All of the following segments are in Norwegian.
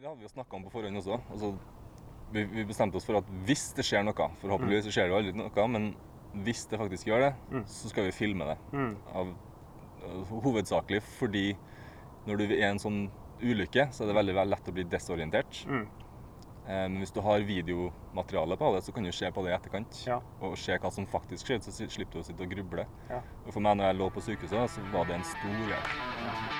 det hadde vi jo snakka om på forhånd også. Altså, vi, vi bestemte oss for at hvis det skjer noe Forhåpentligvis så skjer det jo aldri noe, men hvis det faktisk gjør det, Mm. så skal vi filme det. Mm. Av, av- hovedsakelig fordi når du er i en sånn ulykke, så er det veldig, veldig lett å bli desorientert. Mm. Eh, Men hvis du har videomateriale på det, så kan du se på det i etterkant. Ja. Og se hva som faktisk skjedde, så slipper du å sitte og gruble. Ja. Og for meg når jeg lå på sykehuset, så var det en stor greie. Yeah,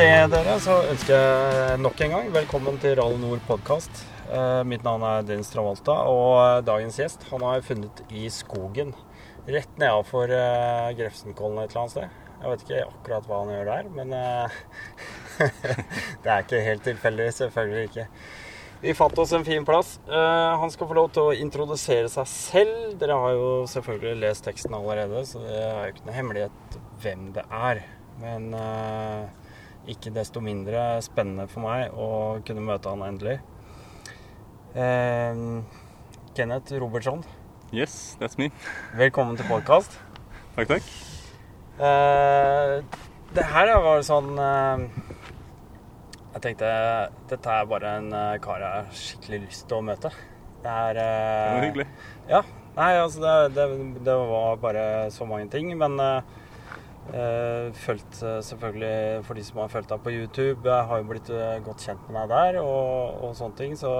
det, dere, så ønsker jeg nok en gang velkommen til Rall Nord podkast. mitt navn er Dennis Travolta, og eh, dagens gjest han har jeg funnet i skogen. Rett nedafor uh, Grefsenkollen et eller annet sted. Jeg vet ikke akkurat hva han gjør der, men eh, det er ikke helt tilfeldig. Selvfølgelig ikke. Vi fant oss en fin plass. Eh, han skal få lov til å introdusere seg selv. Dere har jo selvfølgelig lest teksten allerede, så det er jo ikke noe hemmelighet hvem det er. Men eh, ikke desto mindre spennende for meg å kunne møte han endelig. Eh, Kenneth Robertsson, Yes, that's me. velkommen til podkast. Takk, takk. Eh, det her var sånn eh, Jeg tenkte dette er bare en eh, kar jeg har skikkelig lyst til å møte. Det er Det var hyggelig. Ja. Nei, altså det, det, det var bare så mange ting. Men uh, fulgt eh, selvfølgelig for de som har fulgt deg på YouTube. Jeg har jo blitt eh, godt kjent med deg der og, og sånne ting. Så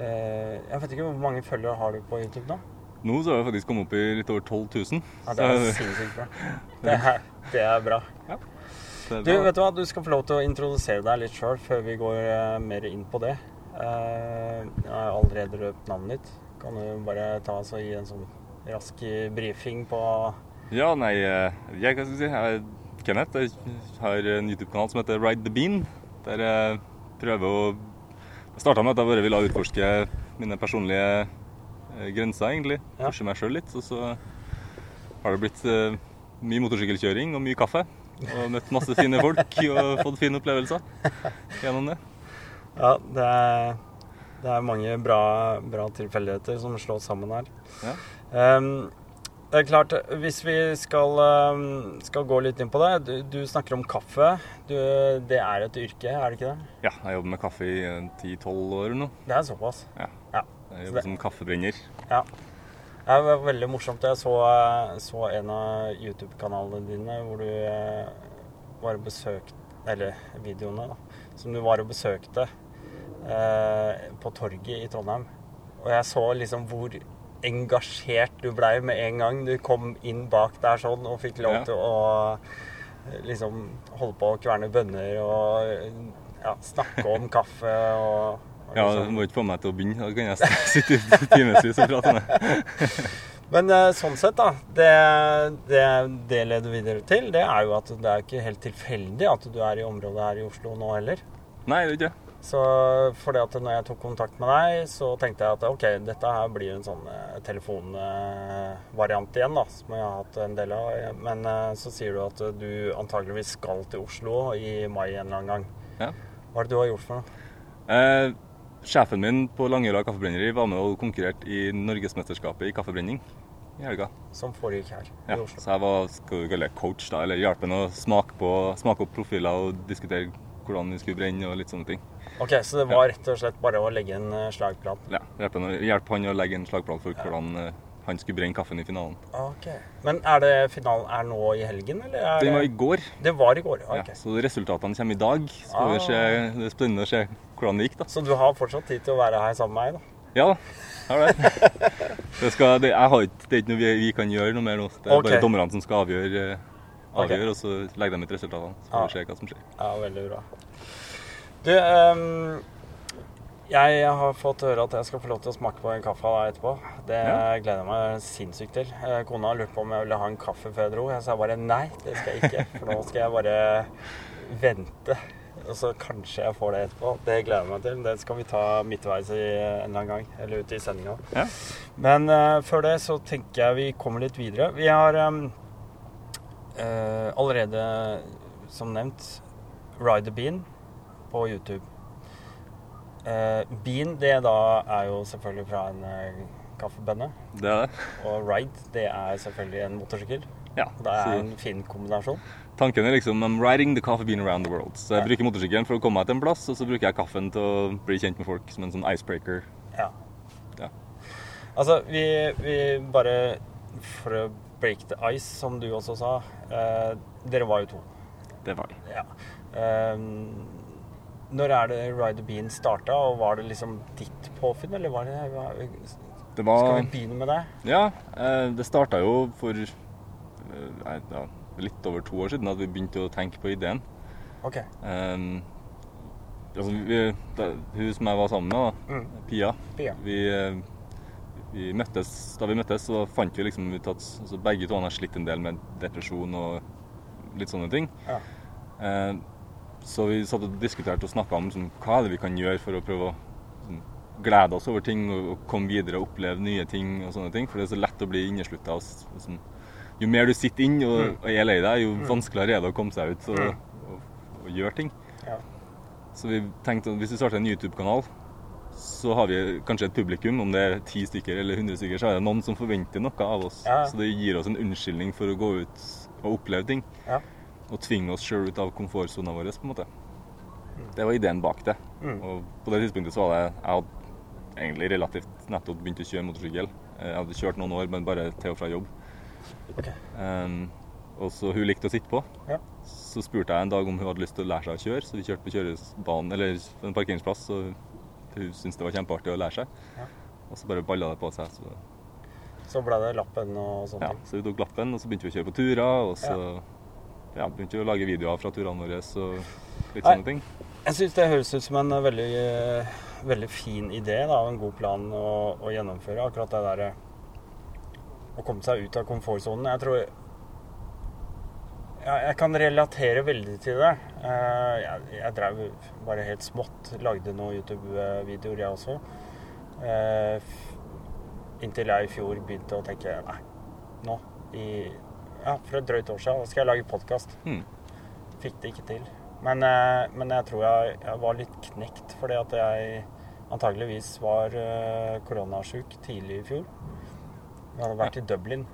eh, jeg vet ikke hvor mange følgere har du på YouTube nå? Nå så har jeg faktisk kommet opp i litt over 12 000. Ja, det er sinnssykt bra. Det er, det er bra. det er Du, vet du hva? Du skal få lov til å introdusere deg litt sjøl før vi går eh, mer inn på det. Eh, jeg har allerede røpt navnet ditt. Kan du bare ta oss og gi en sånn rask brifing på Ja, nei, eh, jeg, hva skal si, jeg Kenneth. Jeg har en YouTube-kanal som heter Ride the Bean. Der jeg prøver å starta med at jeg bare ville utforske mine personlige eh, grenser, egentlig. Ja. Pushe meg sjøl litt. Og så har det blitt eh, mye motorsykkelkjøring og mye kaffe. Og møtt masse fine folk og fått fine opplevelser gjennom det. Ja, det er, det er mange bra, bra tilfeldigheter som slås sammen her. Ja. Ehm, det er klart, hvis vi skal, ehm, skal gå litt inn på det Du, du snakker om kaffe. Du, det er et yrke, er det ikke det? Ja, jeg jobber med kaffe i eh, 10-12 år nå. Det er såpass. Ja. Ja. Jeg jobber som kaffebrenner. Ja. Det var veldig morsomt. Jeg så, så en av YouTube-kanalene dine hvor du eh, var og besøkte Eller videoene, da. Som du var og besøkte eh, på torget i Trondheim. Og jeg så liksom hvor engasjert du blei med en gang du kom inn bak der sånn og fikk lov Ja. til å eh, liksom holde på å kverne bønner og ja, snakke om kaffe og, og Ja, liksom- Du må ikke få meg til å begynne. Da kan jeg sitte i timevis og prate med. Men eh, sånn sett, da. Det, det det leder videre til, det er jo at det er ikke helt tilfeldig at du er i området her i Oslo nå heller. Nei, det er ikke det. Så fordi at når jeg tok kontakt med deg, så tenkte jeg at ok, dette her blir en sånn eh, telefonvariant igjen, da, som jeg har hatt en del av. Men eh, så sier du at du antageligvis skal til Oslo i mai en eller annen gang. Ja. Hva er det du har gjort for noe? Eh, sjefen min på Langøra kaffebrenneri var med og konkurrerte i Norgesmesterskapet i kaffebrenning i helga. Som foregikk her Ja, i Oslo? så jeg var skal du kalle det coach, da, eller hjelpe ham å smake, på, smake opp profiler og diskutere hvordan vi skulle brenne og litt sånne ting. Ok, Så det var rett og slett bare å legge en eh, slagplan? Ja, hjelpe, han å- legge en slagplan for hvordan eh, han skulle brenne kaffen i finalen. Ok. Men er det finalen er nå i helgen, eller? Er det var i går, det var i går, ja. ok. ja, så resultatene kommer i dag. Så Ah. se, det er spennende å se hvordan det gikk, da. Så du har fortsatt tid til å være her sammen med meg, da? Ja da, har det. det, skal, det, jeg har det er ikke noe vi, vi kan gjøre noe mer nå. Det er okay. bare dommerne som skal avgjøre, avgjøre okay. og så legger de ut resultatene. Så får vi se hva som skjer. Ja, veldig bra. Du, um, Jeg har fått høre at jeg skal få lov til å smake på en kaffe av deg etterpå. Det Ja. gleder jeg meg sinnssykt til. Eh, Kona har lurt på om jeg ville ha en kaffe før jeg dro. Jeg sa bare nei, det skal jeg ikke. For nå skal jeg bare vente. Og så kanskje jeg får det etterpå. Det gleder jeg meg til. Det skal vi ta midtveis i en eller annen gang. Eller ute i sendinga. Ja. Men uh, før det så tenker jeg vi kommer litt videre. Vi har um, uh, allerede, som nevnt, Ride the Bean på YouTube. Eh, bean, det da er jo selvfølgelig fra en eh, kaffebønne. Det er det. Og ride, det er selvfølgelig en motorsykkel. Ja. Det er Så en fin kombinasjon. tanken er liksom I'm riding the coffee bean around the world. Så jeg Ja. bruker motorsykkelen for å komme meg til en plass, og så bruker jeg kaffen til å bli kjent med folk som en sånn icebreaker. Ja. Ja. Altså, vi, vi bare For å break the ice, som du også sa. Eh, dere var jo to. Det var vi. Ja. Ehm, når er det Ride the Bean starta, og var det liksom ditt påfunn, eller var det var, Det Skal vi begynne med det? Ja, eh, det starta jo for eh, ja, litt over to år siden at vi begynte å tenke på ideen. OK. Um, altså, vi, da, hun som jeg var sammen med, da, Mm. Pia, Pia. vi, vi møttes, da vi møttes, så fant vi liksom ut at altså, begge to har slitt en del med depresjon og litt sånne ting. Ja. Så vi satt og diskuterte og snakka om sånn, hva er det vi kan gjøre for å prøve å sånn, glede oss over ting og, og komme videre og oppleve nye ting og sånne ting. For det er så lett å bli inneslutta. Sånn, jo mer du sitter inn og, og er lei deg, jo vanskeligere er det å komme seg ut Mm. og, og gjøre ting. Ja. Så vi tenkte at hvis vi starter en YouTube-kanal, så har vi kanskje et publikum, om det er ti stykker eller 100 stykker, så er det noen som forventer noe av oss. Ja. Så det gir oss en unnskyldning for å gå ut og oppleve ting. Ja. Og tvinge oss sjøl ut av komfortsona vår, på en måte. Det var ideen bak det. Mm. Og på det tidspunktet så var det Jeg hadde egentlig relativt nettopp begynt å kjøre motorsykkel. Jeg hadde kjørt noen år, men bare til og fra jobb. Ok. Um, og så hun likte å sitte på. Ja. Så spurte jeg en dag om hun hadde lyst til å lære seg å kjøre, så vi kjørte på kjørebanen, eller en parkeringsplass, og hun syntes det var kjempeartig å lære seg. Ja. Og så bare balla det på seg. Så, Så ble det lappen og sånne ja, ting. så vi tok lappen, og så begynte vi å kjøre på turer, og så ja. Begynte vi å lage videoer fra turene våre og litt Nei. sånne ting. Jeg syns det høres ut som en eh, veldig, eh, veldig fin idé da, og en god plan å, å gjennomføre. Akkurat det derre å komme seg ut av komfortsonen. Jeg tror ja, Jeg kan relatere veldig til det. Eh, Jeg, jeg drev bare helt smått. Lagde noen YouTube-videoer, jeg også. Eh, Inntil jeg i fjor begynte å tenke Nei, nå i Ja, for et drøyt år siden Da skal jeg lage podkast. Mm. Fikk det ikke til. Men, eh, men jeg tror jeg, jeg var litt knekt fordi at jeg antageligvis var uh, koronasjuk tidlig i fjor. Jeg hadde vært i Dublin.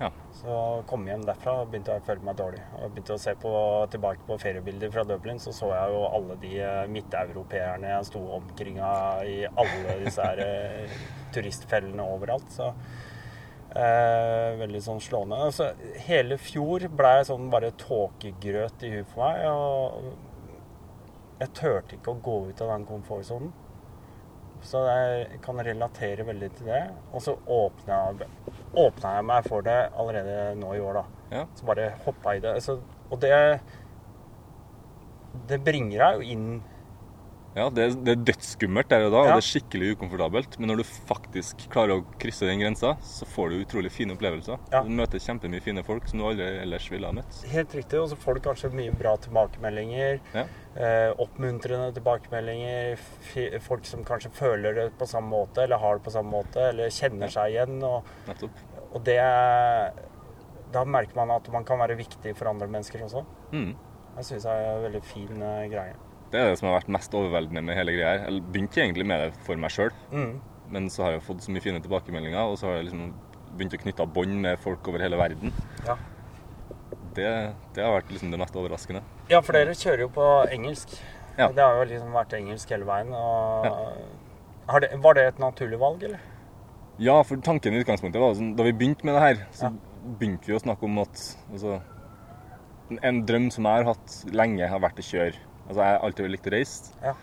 Ja. Så kom hjem derfra og begynte å føle meg dårlig. Og begynte å se på, tilbake på feriebilder fra Dublin, så så jeg jo alle de eh, midteuropeerne jeg sto omkringa i alle disse her eh, turistfellene overalt. Så eh, veldig sånn slående. Altså, hele fjor ble jeg sånn bare tåkegrøt i huet for meg. Og jeg turte ikke å gå ut av den komfortsonen. Så jeg kan relatere veldig til det. Og så åpna, åpna jeg meg for det allerede nå i år, da. Ja. Så bare hoppa i det. Så, og det Det bringer deg jo inn Ja, det, er- det er dødsskummelt der og da, og det er skikkelig ukomfortabelt. Men når du faktisk klarer å krysse den grensa, så får du utrolig fine opplevelser. Ja. Du møter kjempemye fine folk som du aldri ellers ville ha møtt. Helt riktig. Og så får du kanskje mye bra tilbakemeldinger. Ja. Eh, oppmuntrende tilbakemeldinger. Folk som kanskje føler det på samme måte, eller har det på samme måte, eller kjenner seg igjen. Og, Nettopp. og det Da merker man at man kan være viktig for andre mennesker også. Mm. Det syns jeg er en veldig fin eh, greie. Det er det som har vært mest overveldende med hele greia her. Jeg begynte egentlig med det for meg sjøl, Mm. men så har jeg fått så mye fine tilbakemeldinger, og så har jeg liksom begynt å knytte bånd med folk over hele verden. Ja. Det, det har vært liksom det mest overraskende. ja, for dere kjører jo på engelsk. Ja. Det har jo liksom vært engelsk hele veien. Har det, var det et naturlig valg, eller? Ja, for tanken i utgangspunktet var sånn, da vi begynte med det her, så Ja. begynte vi å snakke om at altså, En drøm som jeg har hatt lenge, har vært å kjøre. Altså, jeg har alltid likt å reise. Ja.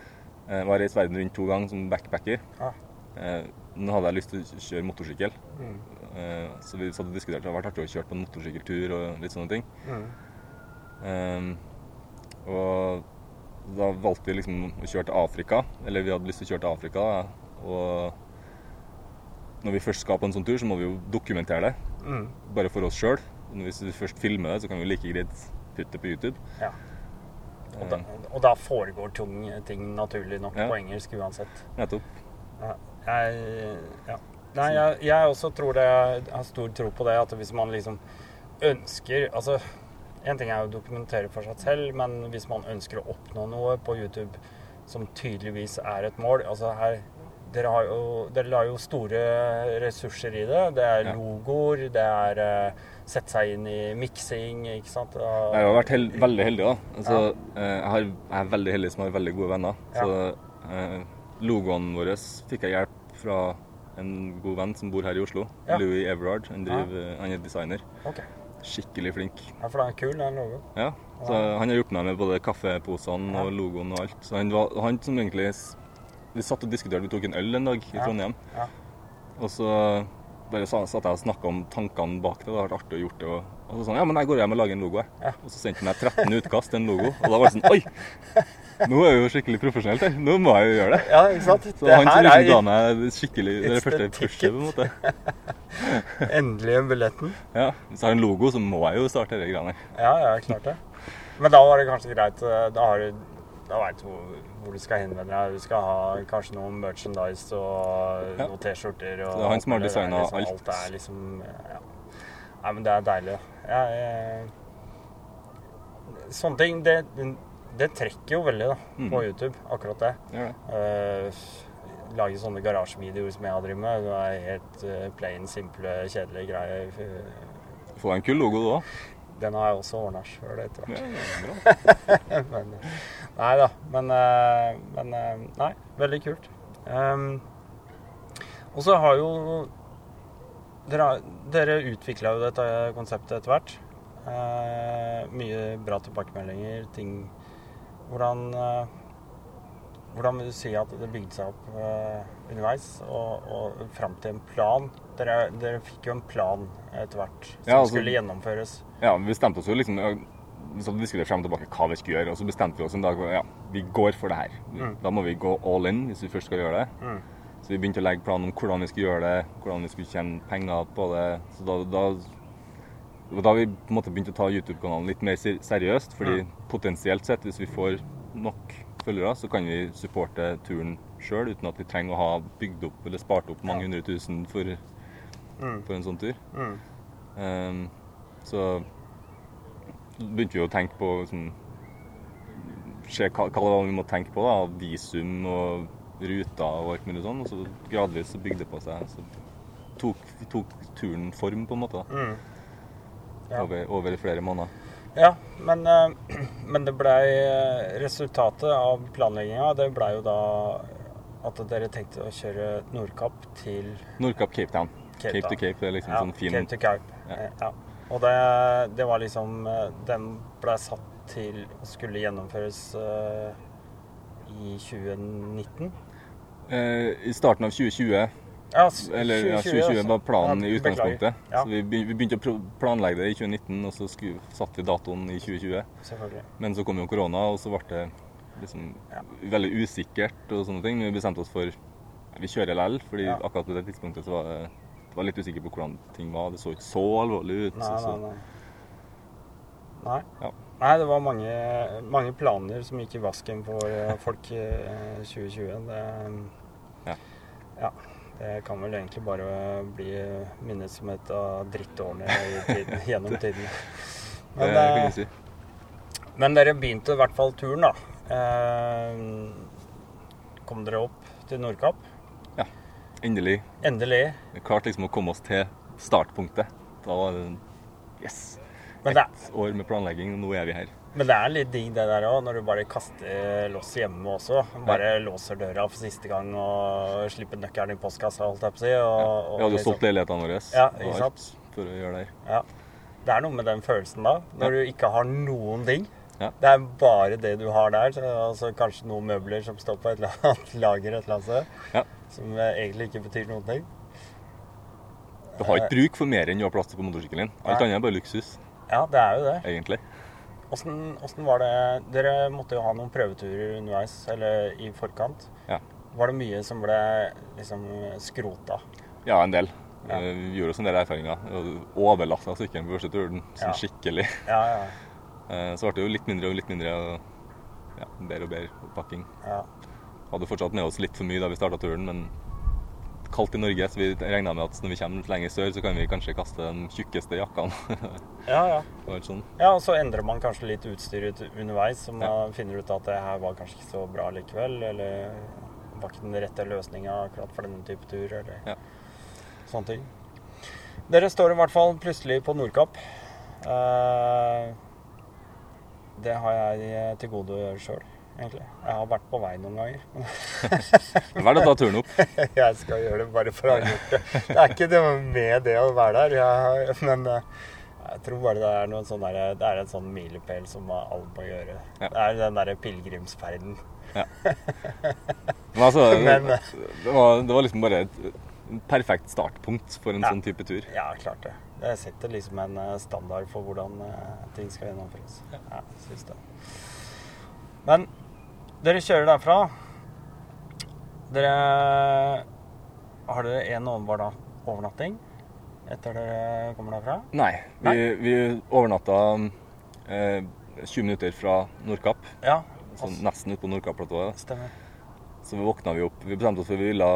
Jeg har reist verden rundt to ganger som backpacker. Ja. Eh, Nå hadde jeg lyst til å kjøre motorsykkel, Mm. Eh, så vi satt og diskuterte. Det har vært artig å kjøre på en motorsykkeltur og litt sånne ting. Mm. Um, og Da valgte vi liksom å kjøre til Afrika. Eller vi hadde lyst til å kjøre til Afrika. Og når vi først skal på en sånn tur, så må vi jo dokumentere det. Mm. Bare for oss sjøl. Hvis vi først filmer det, så kan vi like greit putte det på YouTube. Ja. Og da, og da foregår tung, ting naturlig nok Ja. på engelsk uansett. Nettopp. Ja. Jeg, ja. Nei, jeg, jeg også tror det Jeg har stor tro på det, at hvis man liksom ønsker Altså, en ting er å dokumentere for seg selv, men hvis man ønsker å oppnå noe på YouTube som tydeligvis er et mål Altså her Dere, har jo, dere la jo store ressurser i det. Det er logoer, det er eh, sette seg inn i miksing, ikke sant. Og- Jeg har vært held, veldig heldig, da. Altså, ja. jeg, har, jeg er veldig heldig som har veldig gode venner. Så eh, logoen vår fikk jeg hjelp fra en god venn som bor her i Oslo. Ja. Louis Everard. Han, driver, han er designer. Okay. Skikkelig flink. Ja, for den er kul, den logoen. Ja, så Han har hjulpet meg med både kaffeposene og logoen og alt. Så han var han som egentlig Vi satt og diskuterte, vi tok en øl en dag i. Trondheim. Ja. Og så bare satt jeg og snakka om tankene bak det. Det hadde vært artig å gjort det. Og, og så sånn Ja, men jeg går hjem og lager en logo, jeg. Ja. Og så sendte han meg 13 utkast til en logo. Og da var det sånn Oi! Nå er jeg jo skikkelig profesjonelt her. Nå må jeg jo gjøre det. Ja, ikke sant? Så han som liksom ga meg det skikkelig det første pushet, på en måte. Endelige billetten. Ja, Hvis jeg har en logo, så må jeg jo starte disse greiene her. Ja, ja, klart det. Men da var det kanskje greit eh, Da har du da veit du hvor, hvor du skal henvende deg. Du skal ha kanskje noe merchandise og noen T-skjorter. det er han som har designet liksom, alt. Alt er liksom ja. Nei, men det er deilig. Ja, jeg, sånne ting, det, det trekker jo veldig da, Mm. på YouTube, akkurat det. Ja. det. Eh, lage sånne garasjevideoer som jeg har drevet med. Det er helt eh, plain, simple, kjedelige greier. Få en kul logo, du òg. Den har jeg også ordna sjøl etter hvert. Ja, men, nei da. Men, eh, men eh, Nei, veldig kult. Um, og så har jo Dere, dere utvikla jo dette konseptet etter hvert. Uh, mye bra tilbakemeldinger, ting Hvordan uh, hvordan vil du si at det bygde seg opp uh, underveis og, og fram til en plan? Dere, dere fikk jo en plan etter hvert som Ja, altså- skulle gjennomføres. Ja, vi stemte oss jo liksom og diskuterte frem og tilbake hva vi skulle gjøre, og så bestemte vi oss en dag for ja, vi går for det her. Mm. Da må vi gå all in hvis vi først skal gjøre det. Mm. Så vi begynte å legge planen om hvordan vi skulle gjøre det, hvordan vi skulle tjene penger på det. Så da, da, da vi på en måte begynte å ta YouTube-kanalen litt mer seriøst. fordi Mm. potensielt sett, hvis vi får nok følgere, så kan vi supporte turen sjøl uten at vi trenger å ha bygd opp eller spart opp mange hundre tusen for, Mm. for en sånn tur. Mm. Ehm, så begynte vi å tenke på liksom, se hva, hva vi må tenke på. da, Visum og ruter og alt mulig sånn. Og så gradvis så bygde det på seg. Så tok, tok turen form, på en måte, da, Mm. Ja. over, over flere måneder. Ja, men, eh, men det blei Resultatet av planlegginga, det blei jo da at dere tenkte å kjøre Nordkapp til Nordkapp Cape Town. Cape Cape, to Cape det er liksom ja, sånn fin Cape to Cape. Ja. Eh, Ja. Og det, det var liksom eh, Den blei satt til å skulle gjennomføres uh, i 2019. eh, I starten av 2020 Ja, Eller ja, 2020, 2020 var planen Ja, i utgangspunktet. Ja. Så vi, begy- vi begynte å planlegge det i 2019, og så satte vi datoen i 2020. Selvfølgelig. Men så kom jo korona, og så ble det liksom veldig usikkert og sånne ting. Men vi bestemte oss for vi kjører likevel, fordi akkurat på det tidspunktet så var det var litt usikker på hvordan ting var. Det så ikke så alvorlig ut. Nei, så, nei, så. nei. Nei. Ja. Nei, det var mange, mange planer som gikk i vasken for eh, folk i eh, 2020. Det, Ja. ja. Det kan vel egentlig bare bli minnet som et av drittårene i tiden, gjennom tiden. Det Men, kan det si. men dere begynte i hvert fall turen, da. Eh, kom dere opp til Nordkapp. Endelig. Endelig. Vi klarte liksom å komme oss til startpunktet. Da var det Yes! Men det, Ett år med planlegging, og nå er vi her. men det er litt digg det der òg, når du bare kaster loss hjemme også. Bare låser døra for siste gang og slipper nøkkelen i postkassa, holdt jeg på å si. Og, ja. Vi hadde jo liksom- solgt leilighetene våre Ja, ikke for å gjøre det her. Ja. Det er noe med den følelsen da, når du ikke har noen ting. Ja. Det er bare det du har der. Så, altså kanskje noen møbler som står på et eller annet lager et eller annet sted. Ja. Som eh, egentlig ikke betyr noen ting. Du har ikke bruk for mer enn du har plass til på motorsykkelen din. Alt annet er bare luksus, Ja, det er jo det. egentlig. Åssen var det Dere måtte jo ha noen prøveturer underveis, eller i forkant. Ja. Var det mye som ble liksom skrota? Ja, en del. Ja. Eh, Vi gjorde oss en del erfaringer. Overlasta sykkelen på første turen sånn skikkelig. Ja, ja. Eh, Så ble det jo litt mindre og litt mindre ja, bedre og bedre oppakking. ja. Hadde fortsatt med oss litt for mye da vi starta turen, men kaldt i Norge, så vi regna med at når vi kommer lenger sør, så kan vi kanskje kaste de tjukkeste jakkene. ja, ja. og sånn. Ja, og så endrer man kanskje litt utstyret underveis, så man Ja. finner ut at det her var kanskje ikke så bra likevel, eller var ikke den rette løsninga akkurat for denne type tur, eller Ja. sånne ting. Dere står i hvert fall plutselig på Nordkapp. Eh, det har jeg eh, til gode å gjøre sjøl, egentlig. Jeg har vært på vei noen ganger. Hva er å ta turen opp. jeg skal gjøre det bare for å ha gjort det. Det er ikke det med det å være der, jeg, men eh, jeg tror bare det er noen sånn der, det er en sånn milepæl som alle må gjøre. Ja. Det er den derre pilegrimsferden. Men altså, Men, det, var, det var liksom bare et perfekt startpunkt for en Ja. sånn type tur. Ja, klart det. Det setter liksom en eh, standard for hvordan eh, ting skal gjennomføres. Ja, synes det. Men dere kjører derfra. Dere Har dere en overnatting etter dere kommer derfra? Nei, vi, vi overnatta eh, 20 minutter fra Nordkapp, Ja. sånn nesten ute på Nordkapp-platået. Stemmer. Så vi våkna vi opp. Vi bestemte oss for at vi ville,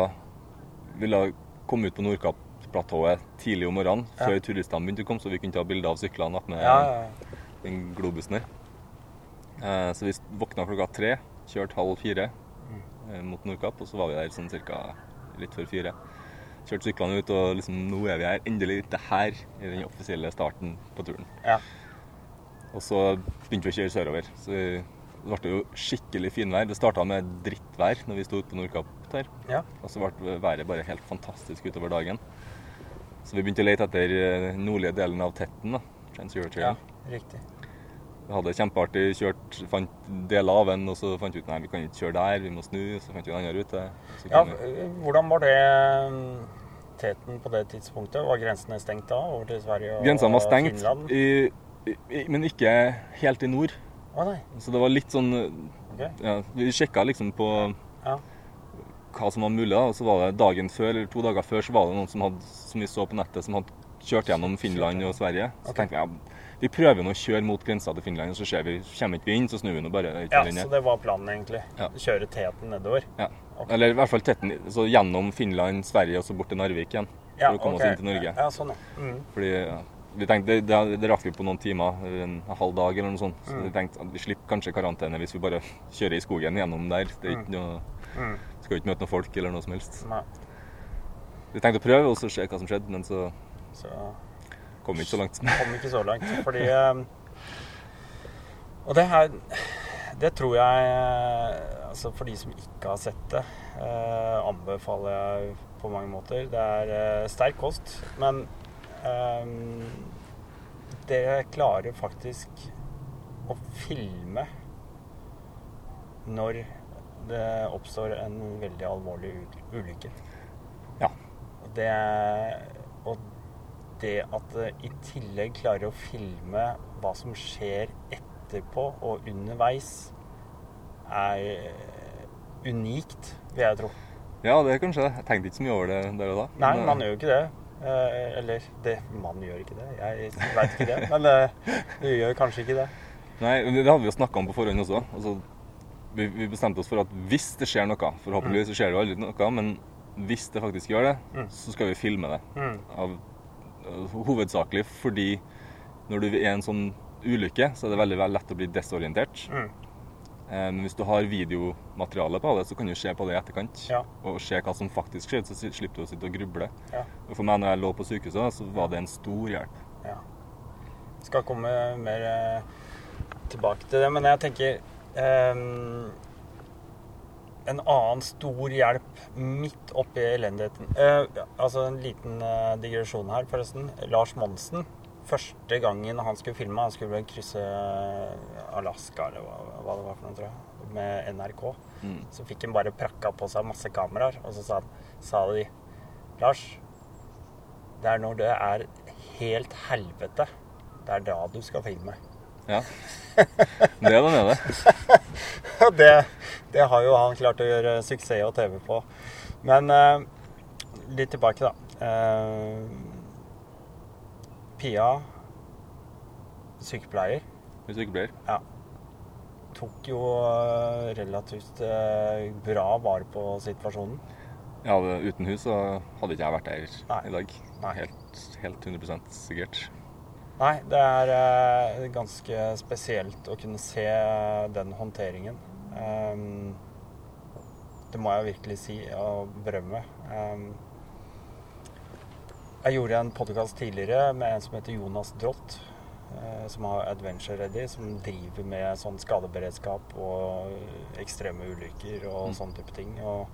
ville komme ut på Nordkapp-platået tidlig om morgenen, Ja. før turistene begynte å komme, så vi kunne ta bilder av syklene attmed Ja, ja, ja. den globusen der. Eh, så vi våkna klokka tre, kjørte halv fire Mm. eh, mot Nordkapp, og så var vi der sånn cirka litt før fire. Kjørte syklene ut, og liksom nå er vi her. Endelig. Det her er den offisielle starten på turen. ja. Og så begynte vi å kjøre sørover. Så det ble jo skikkelig finvær. Det starta med drittvær når vi sto ute på Nordkapp der. ja. Og så ble været bare helt fantastisk utover dagen. Så vi begynte å lete etter eh, den nordlige delen av Tetten. da, Trans-Eurotrail. ja. Riktig. Vi hadde det kjempeartig, kjørt, fant deler av den, og så fant vi ut nei, vi kan ikke kjøre der, vi må snu. Så fant vi en annen rute. Ja, vi- eh, hvordan var det mm, teten på det tidspunktet? Var grensene stengt da, over til Sverige og Grensene var stengt, i, i, men ikke helt i nord. Å nei. Så det var litt sånn okay. ja, Vi sjekka liksom på Ja. Hva som var mulig, og så var det dagen før, eller to dager før, så var det noen som, hadde, som vi så på nettet, som hadde kjørt gjennom Finland og Sverige. Så okay. tenkte vi ja, vi prøver nå å kjøre mot grensa til Finland, og så ser vi, kommer ikke vi inn, så snur vi nå bare. Ja, så det var planen egentlig. Ja. Kjøre teten nedover. Ja. Okay. Eller i hvert fall teten, så gjennom Finland, Sverige og så bort til Narvik igjen. Ja, for å komme okay. oss inn til Norge. Ja, sånn, ja. Mm. Fordi ja, vi tenkte, det, det, det rakk vi på noen timer, en, halv dag eller noe sånt. Så Mm. vi tenkte at vi slipper kanskje karantene hvis vi bare kjører i skogen gjennom der. Det er ikke noe, Mm. Skal jo ikke møte noen folk eller noe som helst. Nei. Vi tenkte å prøve og se hva som skjedde, men så Så kom vi ikke så langt. kom ikke så langt. Fordi eh, Og det her Det tror jeg eh, Altså for de som ikke har sett det, eh, anbefaler jeg på mange måter. Det er eh, sterk kost, men eh, det klarer faktisk å filme når det oppstår en veldig alvorlig ulykke. Ja. Og det, og det at det i tillegg klarer å filme hva som skjer etterpå og underveis, er eh, unikt, vil jeg tro. Ja, det er kanskje det. Jeg tenkte ikke så mye over det der og da. Nei, man gjør jo ikke det. Eh, eller det, man gjør ikke det. Jeg veit ikke det. Men eh, du gjør kanskje ikke det. Nei, det hadde vi jo snakka om på forhånd også. Altså, vi, vi bestemte oss for at hvis det skjer noe Forhåpentligvis så skjer det jo aldri noe, men hvis det faktisk gjør det, Mm. så skal vi filme det. Mm. Av, av- hovedsakelig fordi når du er i en sånn ulykke, så er det veldig, veldig lett å bli desorientert. Mm. Eh, Men hvis du har videomateriale på det, så kan du se på det i etterkant. Ja. Og se hva som faktisk skjedde, så slipper du å sitte og gruble. Ja. Og for meg når jeg lå på sykehuset, så var det en stor hjelp. Ja. Skal komme mer eh, tilbake til det, men jeg tenker En annen stor hjelp midt oppi elendigheten eh, Altså en liten eh, digresjon her, forresten. Lars Monsen. Første gangen han skulle filme, han skulle krysse Alaska, eller hva, hva det var for noe, tror jeg, med NRK. Mm. Så fikk han bare prakka på seg masse kameraer, og så sa, han, sa de Lars, det er når det er helt helvete, det er da du skal filme. Ja. Det er det. nede. det, det har jo han klart å gjøre suksess og TV på. Men eh, litt tilbake, da. Eh, Pia, sykepleier, Hun sykepleier? Ja. tok jo eh, relativt eh, bra vare på situasjonen. Ja, uten hus så hadde ikke jeg vært der Nei. i dag. Helt, helt 100 sikkert. Nei, det er eh, ganske spesielt å kunne se den håndteringen. Um, det må jeg virkelig si og berømme. Um, jeg gjorde en podkast tidligere med en som heter Jonas Drott, eh, som har Adventure Ready, som driver med sånn skadeberedskap og ekstreme ulykker og Mm. sånne type ting. Og,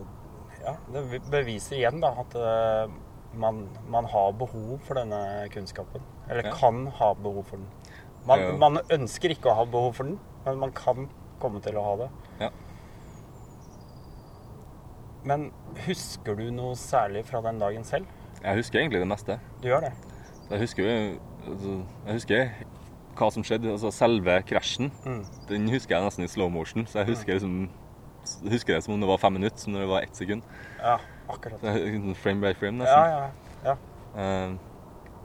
og ja, det beviser igjen da at eh, man, man har behov for denne kunnskapen. Eller Ja. kan ha behov for den. Man, Ja. man ønsker ikke å ha behov for den, men man kan komme til å ha det. Ja. Men husker du noe særlig fra den dagen selv? Jeg husker egentlig det meste. Du gjør det? Jeg husker altså, Jeg husker hva som skjedde. Altså selve krasjen. Mm. Den husker jeg nesten i slow motion. Så jeg husker, liksom, husker det som om det var fem minutter, som når det var ett sekund. Ja, akkurat. Frame by frame, nesten. Ja, ja, ja. Eh,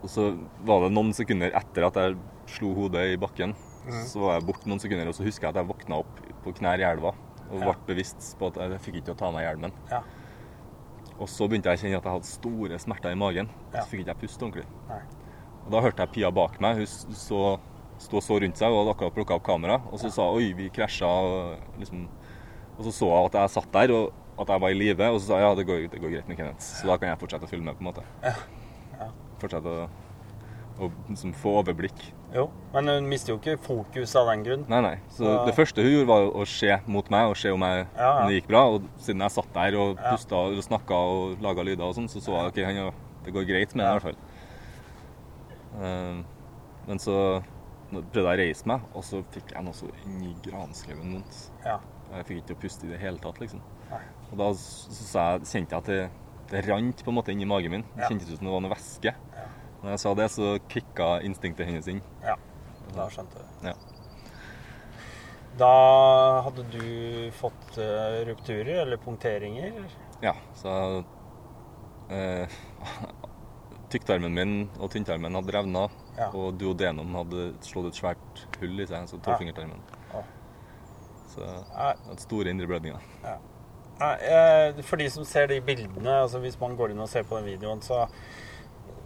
og så var det noen sekunder etter at jeg slo hodet i bakken. mm. Så var jeg borte noen sekunder, og så husker jeg at jeg våkna opp på knær i elva. Og Ja. ble bevisst på at jeg fikk ikke å ta av meg hjelmen. Ja. Og så begynte jeg å kjenne at jeg hadde store smerter i magen. Ja. Så fikk ikke jeg puste ordentlig. Nei. Og da hørte jeg Pia bak meg. Hun så, sto så rundt seg og hadde akkurat plukka opp kamera. Og så sa hun oi, vi krasja. Og, liksom, og så så hun at jeg satt der, og at jeg var i live. Og så sa jeg ja, det går, det går greit med Kenneth. Så da kan jeg fortsette å filme. på en måte. Ja. Ja. Fortsette å, å liksom, få overblikk. Jo, men hun mister jo ikke fokus av den grunn. Nei, nei. Så Så- det første hun gjorde, var å se mot meg og se om, jeg, Ja, om det gikk bra. Og siden jeg satt der og pusta og snakka og laga lyder og sånn, så så jeg ok, han, det går greit med det i hvert fall. Eh, men så prøvde jeg å reise meg, og så fikk jeg noe så inn i granskauen vondt. Ja. Jeg fikk ikke å puste i det hele tatt, liksom. Nei. Og da så jeg, kjente jeg at det, det rant på en måte inn i magen min. Det Ja. kjentes ut som det var noe væske. Ja. Når jeg sa det, så kicka instinktet hennes inn. ja. Da skjønte du. Ja. Da hadde du fått uh, rupturer eller punkteringer. Ja, så uh, Tykktarmen min og tynntarmen hadde revna, Ja. og duodenum hadde slått et svært hull i seg, altså tolvfingertarmen. Ja. Så jeg hadde store indre blødninger. Nei, eh, For de som ser de bildene, altså hvis man går inn og ser på den videoen, så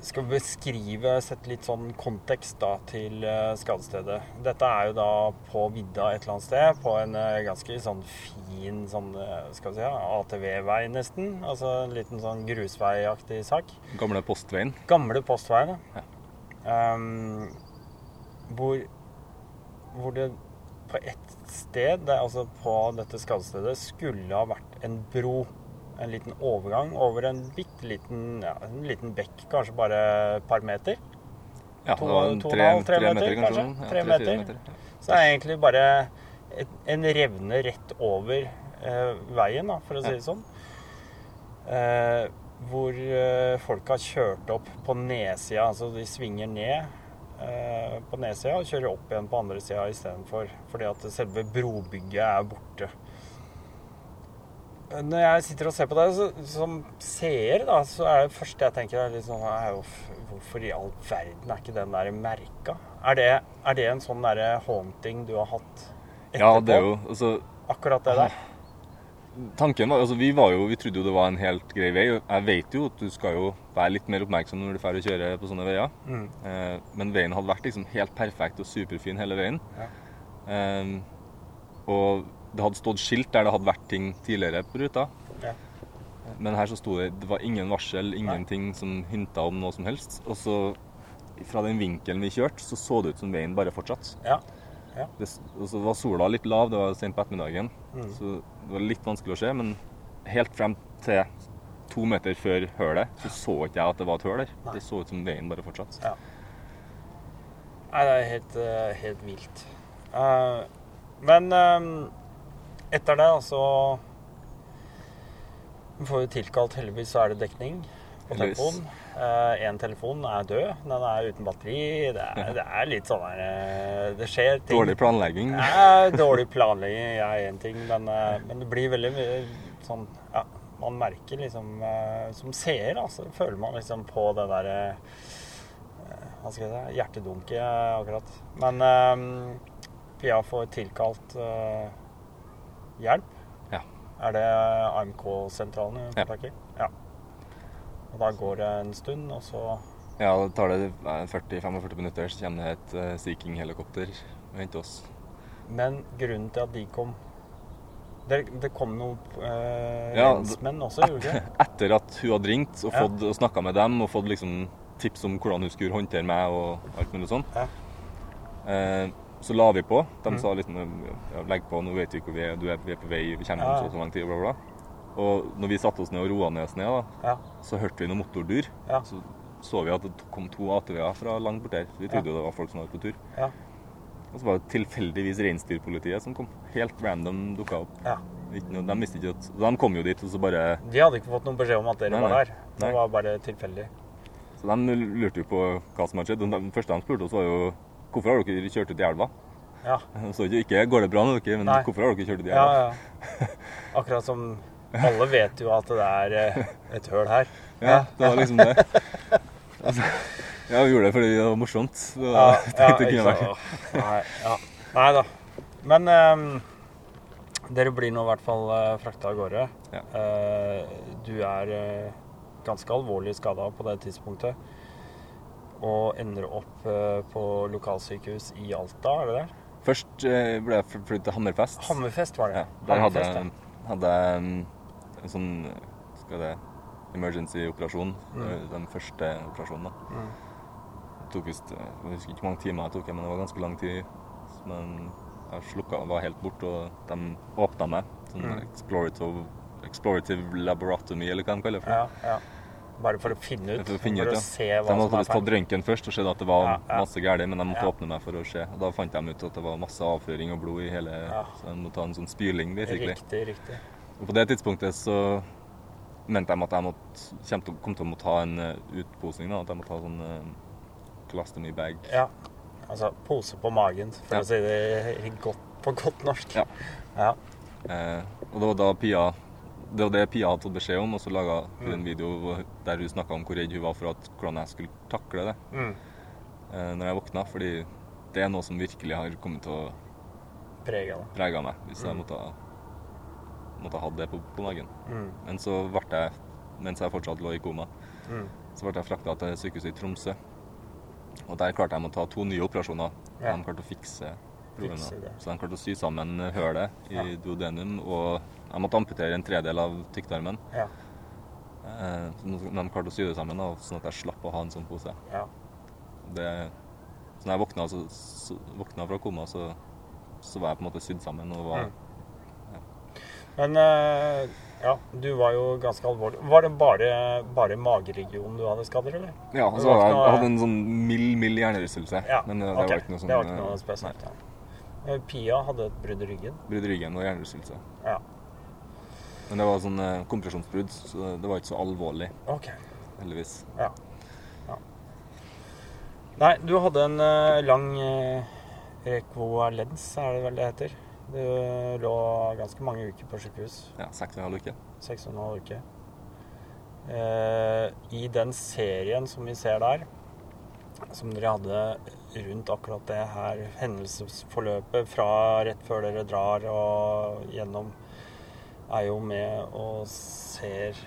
skal vi beskrive, sette litt sånn kontekst da til eh, skadestedet. Dette er jo da på vidda et eller annet sted, på en eh, ganske sånn fin sånn, skal vi si, ATV-vei nesten. Altså en liten sånn grusveiaktig sak. Gamle postveien. Gamle postveien, Ja. Um, hvor, hvor det på ett sted, det, altså på dette skadestedet, skulle ha vært en bro. En liten overgang over en bitte liten, ja, en liten bekk, kanskje bare et par meter. Ja, To- det var en to tre, halv, tre tre meter, meter, kanskje? kanskje? Ja, Tre meter. Ja. Så det er egentlig bare et, en revne rett over eh, veien, da, for å si det sånn. Eh, hvor eh, folk har kjørt opp på nedsida, altså de svinger ned eh, på nedsida og kjører opp igjen på andre sida istedenfor. Fordi at selve brobygget er borte. Når jeg sitter og ser på det, så, som seer, da, så er det første jeg tenker er litt sånn Hvorfor i all verden er ikke den der merka? Er det, er det en sånn derre haunting du har hatt etterpå? ja, det er jo altså, Akkurat det der? Tanken var, altså Vi var jo, vi trodde jo det var en helt grei vei. og Jeg vet jo at du skal jo være litt mer oppmerksom når du drar og kjører på sånne veier. Mm. Eh, men veien hadde vært liksom helt perfekt og superfin hele veien. Ja. Eh, og det hadde stått skilt der det hadde vært ting tidligere på ruta. Ja. Men her så sto det det var ingen varsel, ingenting som hinta om noe som helst. Og så fra den vinkelen vi kjørte, så så det ut som veien bare fortsatte. Ja. Det, og så var sola litt lav, det var sent på ettermiddagen, Mm. så det var litt vanskelig å se. Men helt frem til to meter før hølet, så så ikke jeg at det var et høl der. Nei. Det så ut som veien bare fortsatte. Ja. Nei, det er helt, eh, helt vilt. Uh, men eh, etter det, altså Vi får jo tilkalt, heldigvis så er det dekning på Heldigvis. Én telefon er død. Den er uten batteri. Det er, det er litt sånn der eh, Det skjer ting. Dårlig planlegging. Ja, dårlig planlegging er én ting, men, eh, men det blir veldig mye sånn Ja, man merker liksom eh, Som seer, da, så føler man liksom på det derre Hva skal jeg si Hjertedunket akkurat. Men eh, Pia får tilkalt eh, hjelp. Ja. Er det AMK-sentralen hun i? Ja. Og da går det en stund, og så Ja, da tar det eh, 40-45 minutter, så kommer det et uh, Sea King-helikopter og henter oss. Men grunnen til at de kom Det, det kom noen eh, Ja, lensmenn også, gjorde det ikke? Etter at hun hadde ringt og Ja. fått og snakka med dem og fått liksom tips om hvordan hun skulle håndtere meg og alt mulig sånn, Ja. eh, så la vi på. De Mm. sa liksom ja, legg på, nå vet vi hvor vi er, du er, vi er på vei, vi kommer Ja, om ja. så så lang tid, bla, bla. Og når vi satte oss ned og roa oss ned, da, Ja. så hørte vi noe motordur. Ja. Så så vi at det kom to ATV-er fra langt borte her. Vi trodde jo det var folk som var på tur. Ja. Og så var det tilfeldigvis reinsdyrpolitiet som kom. Helt random dukka opp. ja. Noe, de visste ikke at De kom jo dit, og så bare De hadde ikke fått noen beskjed om at dere Nei, var der. Det Nei. var bare tilfeldig. Så de lurte jo på hva som hadde skjedd. Den Det første de spurte oss, var jo hvorfor har dere kjørt ut i elva? Ja. Så ikke, går det bra med dere, men Nei. hvorfor har dere kjørt ut i ja, elva? ja. Akkurat som alle vet jo at det er eh, et høl her. Ja, det var liksom det. Altså, ja, vi gjorde det fordi det var morsomt. Så Ja, ja, tenkte det kunne ikke vært. Nei, ja. Nei da. Men um, dere blir nå i hvert fall uh, frakta av gårde. Ja. Uh, du er uh, ganske alvorlig skada på det tidspunktet. Og ender opp uh, på lokalsykehus i Alta, er det det? Først eh, ble jeg flyttet til Hammerfest. Hammerfest var det. Ja, der hadde Hammerfest, jeg, hadde jeg en sånn skal det, emergency-operasjon. Mm. Den første operasjonen. da. Mm. Det tok visst eh, Jeg husker ikke hvor mange timer jeg tok, men det var ganske lang tid. Men jeg slukka var helt bort, og de åpna meg. Sånn Mm. explorative, explorative laboratomy, eller hva de kaller det. for. Ja, ja. Bare for å finne ut. For å finne ut, for ja. å se De hva som er visst tatt feil. røntgen først og sett at det var Ja, ja. masse galt, men de måtte åpne meg for å se. Og Da fant de ut at det var masse avføring og blod i hele Ja. Så de måtte ta en sånn spyling, basically. Riktig, riktig. Og på det tidspunktet så mente de at jeg måtte, kom, til, å måtte ha en eh, utposing. Da, at jeg måtte ha sånn uh, colostomy bag. Ja. Altså pose på magen, for Ja. å si det godt, på godt norsk. Ja. Ja. Eh, og det var da Pia det var det Pia hadde fått beskjed om, og så laga hun Mm. en video der hun snakka om hvor redd hun var for at, hvordan jeg skulle takle det Mm. eh, når jeg våkna. Fordi det er noe som virkelig har kommet til å prege meg hvis jeg Mm. måtte, ha- måtte ha det på, på magen. Mm. Men så ble jeg, mens jeg fortsatt lå i koma, Mm. så ble jeg frakta til sykehuset i Tromsø. Og der klarte jeg å ta to nye operasjoner. Ja. De klarte å fikse problemet. Så de klarte å sy sammen hølet i Ja. duodenum, og jeg måtte amputere en tredel av tykktarmen. Ja. Eh, De klarte å sy det sammen, da, sånn at jeg slapp å ha en sånn pose. ja. Det, så når jeg våkna, så, så, våkna fra koma, så, så var jeg på en måte sydd sammen. og var... Mm. Men eh, ja, du var jo ganske alvorlig. Var det bare, bare mageregionen du hadde skader, eller? Ja, altså, jeg, jeg hadde en sånn mild, mild hjernerystelse. Ja, Men det okay. var ikke noe sånn Det var ikke noe eh, spesielt. Ja. Eh, Pia hadde et brudd i ryggen. Brudd i ryggen og hjernerystelse. Ja. Men det var sånn kompresjonsbrudd, så det var ikke så alvorlig, OK. heldigvis. Ja. ja. Nei, du hadde en lang rekvoalens, er det vel det heter. Du lå ganske mange uker på sykehus. Ja, Seks og en halv uke. Seks og en halv uke. Eh, I den serien som vi ser der, som dere hadde rundt akkurat det her hendelsesforløpet fra rett før dere drar og gjennom, er jo med og ser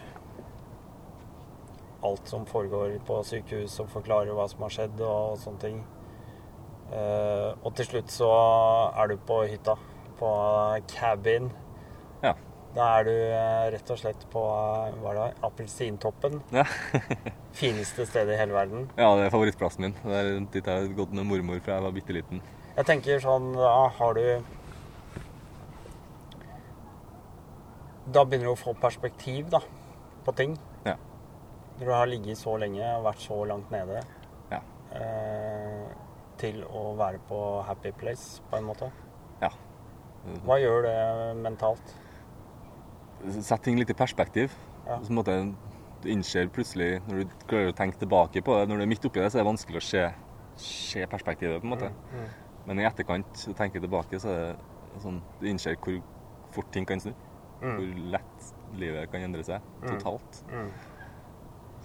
alt som foregår på sykehus og forklarer hva som har skjedd og sånne ting. Eh, og til slutt så er du på hytta, på cabin. Ja. Da er du eh, rett og slett på eh, hva det, appelsintoppen. Ja. Fineste stedet i hele verden. ja, det er favorittplassen min. Det er dit jeg har gått med mormor fra jeg var bitte liten. Jeg tenker sånn Da har du Da begynner du å få perspektiv da, på ting. Ja. Når du har ligget så lenge og vært så langt nede Ja. eh, til å være på happy place, på en måte. Hva gjør det mentalt? Sett ting litt i perspektiv. Ja. Så på en måte, du innser plutselig, når du klarer å tenke tilbake på det, når du er midt oppi det, så er det vanskelig å se, se perspektivet, på en måte. Mm. Men i etterkant, å tenke tilbake, så er det sånn Du innser hvor fort ting kan snu. Mm. Hvor lett livet kan endre seg Mm. totalt. Mm.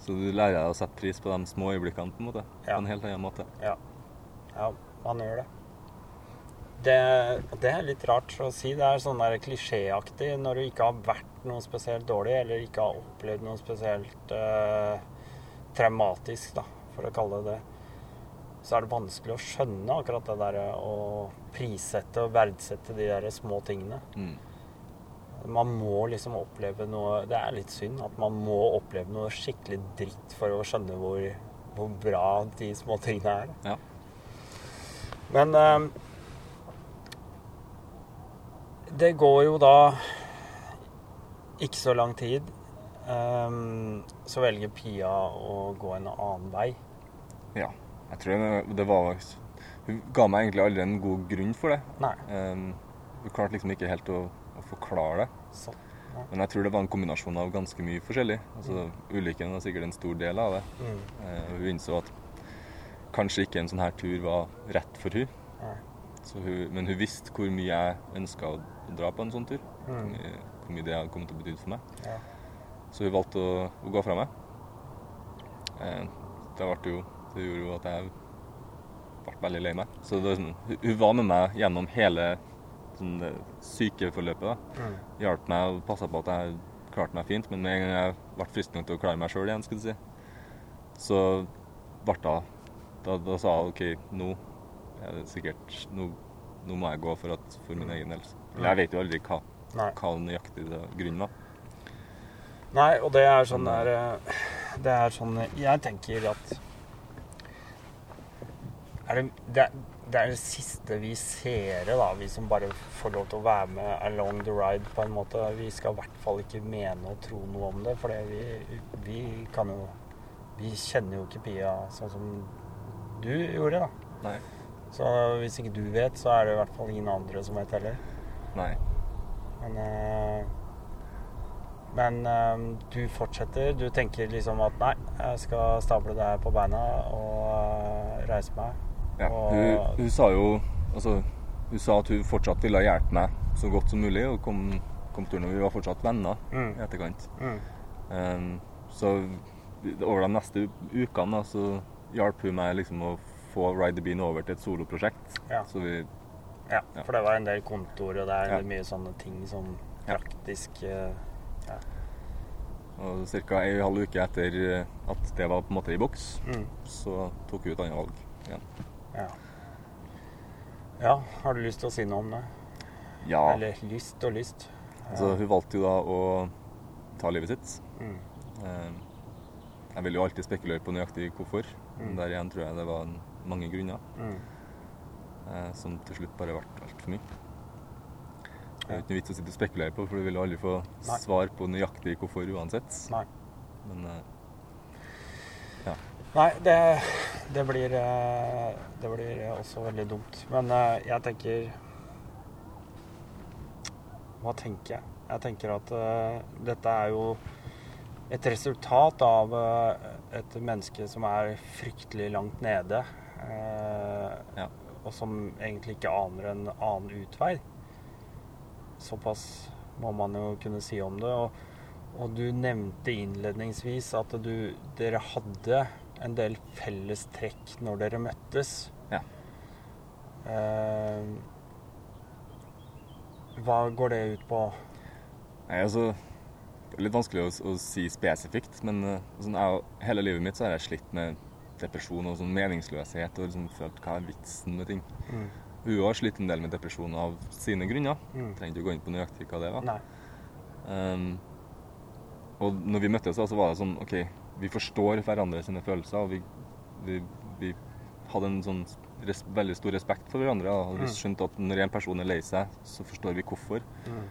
Så du lærer deg å sette pris på de små øyeblikkene på en måte. Ja. På en helt annen måte. Ja. ja, man gjør det. Det. Det er litt rart å si. Det er sånn der klisjéaktig når du ikke har vært noe spesielt dårlig, eller ikke har opplevd noe spesielt eh, traumatisk, da, for å kalle det det. Så er det vanskelig å skjønne akkurat det der å prissette og verdsette de der små tingene. Mm. Man må liksom oppleve noe Det er litt synd at man må oppleve noe skikkelig dritt for å skjønne hvor, hvor bra de små tingene er. Ja. Men eh, det går jo da ikke så lang tid. eh, så velger Pia å gå en annen vei. ja. Jeg tror det, var Hun ga meg egentlig aldri en god grunn for det. Nei. Um, hun klarte liksom ikke helt å, å forklare det. Så, Men jeg tror det var en kombinasjon av ganske mye forskjellig. Altså, Ulykken var sikkert en stor del av det. mm, Eh, hun innså at kanskje ikke en sånn her tur var rett for hun. Hun men hun visste hvor mye jeg ønska å dra på en sånn tur. Mm, hvor mye det hadde kommet til å bety for meg. ja. Så hun valgte å, å gå fra meg. Eh, det, jo, det gjorde jo at jeg ble veldig lei meg. Så det, sånn- hun, hun var med meg gjennom hele sånn, sykeforløpet. da. Mm, Hjalp meg og passa på at jeg klarte meg fint. Men med en gang jeg ble frisk nok til å klare meg sjøl igjen, skulle du si, så ble det da, da sa hun OK, nå er det sikkert Nå, nå må jeg gå for, at, for min egen helse. Jeg vet jo aldri hva, hva nøyaktig det grunnen var. Nei, og det er sånn der eh, Det er sånn Jeg tenker at er det, det, er- det er det siste vi ser, da, vi som bare får lov til å være med along the ride, på en måte. Vi skal i hvert fall ikke mene og tro noe om det, for vi, vi kan jo Vi kjenner jo ikke Pia sånn som du gjorde, da. Nei. Så hvis ikke du vet, så er det i hvert fall ingen andre som vet heller. Nei. Men eh, Men eh, du fortsetter. Du tenker liksom at nei, jeg skal stable det her på beina og eh, reise meg. Ja, Og- hun, hun sa jo Altså, hun sa at hun fortsatt ville hjelpe meg så godt som mulig, og kom, kom turen, og vi var fortsatt venner Mm. i etterkant. Mm. Um, så over de neste ukene da, så hjalp hun meg liksom å få Ride the Bean over til et soloprosjekt. Ja. Så vi ja. Ja. For det var en del kontor, og det er Ja. mye sånne ting som Ja. praktisk eh, Og ca. ei halv uke etter eh, at det var på en måte i boks, mm. så tok vi et annet valg igjen. Ja. Ja, har du lyst til å si noe om det? Ja, Eller lyst og lyst? altså hun valgte jo da å ta livet sitt. Mm. Um, jeg vil jo alltid spekulere på nøyaktig hvorfor. Mm. der igjen tror jeg det var en- mange grunner Mm. eh, som til slutt bare ble altfor mye. Det er Ja. ikke noe vits å sitte og spekulere på, for du vil aldri få Nei. svar på nøyaktig hvorfor uansett. Nei. Men eh, Nei, det, det blir eh, Det blir også veldig dumt. Men jeg tenker Hva tenker jeg? Jeg tenker at dette er jo et resultat av et menneske som er fryktelig langt nede. Eh, Ja. Og som egentlig ikke aner en annen utvei. Såpass må man jo kunne si om det. Og, og du nevnte innledningsvis at du, dere hadde en del felles trekk når dere møttes. Ja. Eh, hva går det ut på? Nei, altså Det er litt vanskelig å, å si spesifikt, men sånn, jeg, hele livet mitt så har jeg slitt med depresjon og sånn meningsløshet og liksom følt hva er vitsen med ting. Mm. Hun har slitt en del med depresjon av sine grunner. Mm. Trenger ikke å gå inn på nøyaktig hva det var. Um, og når vi møttes, da, så var det sånn OK, vi forstår hverandre sine følelser. Og vi, vi, vi hadde en sånn res, veldig stor respekt for hverandre. da, Og vi Mm. skjønte at når en person er lei seg, så forstår vi hvorfor. Mm.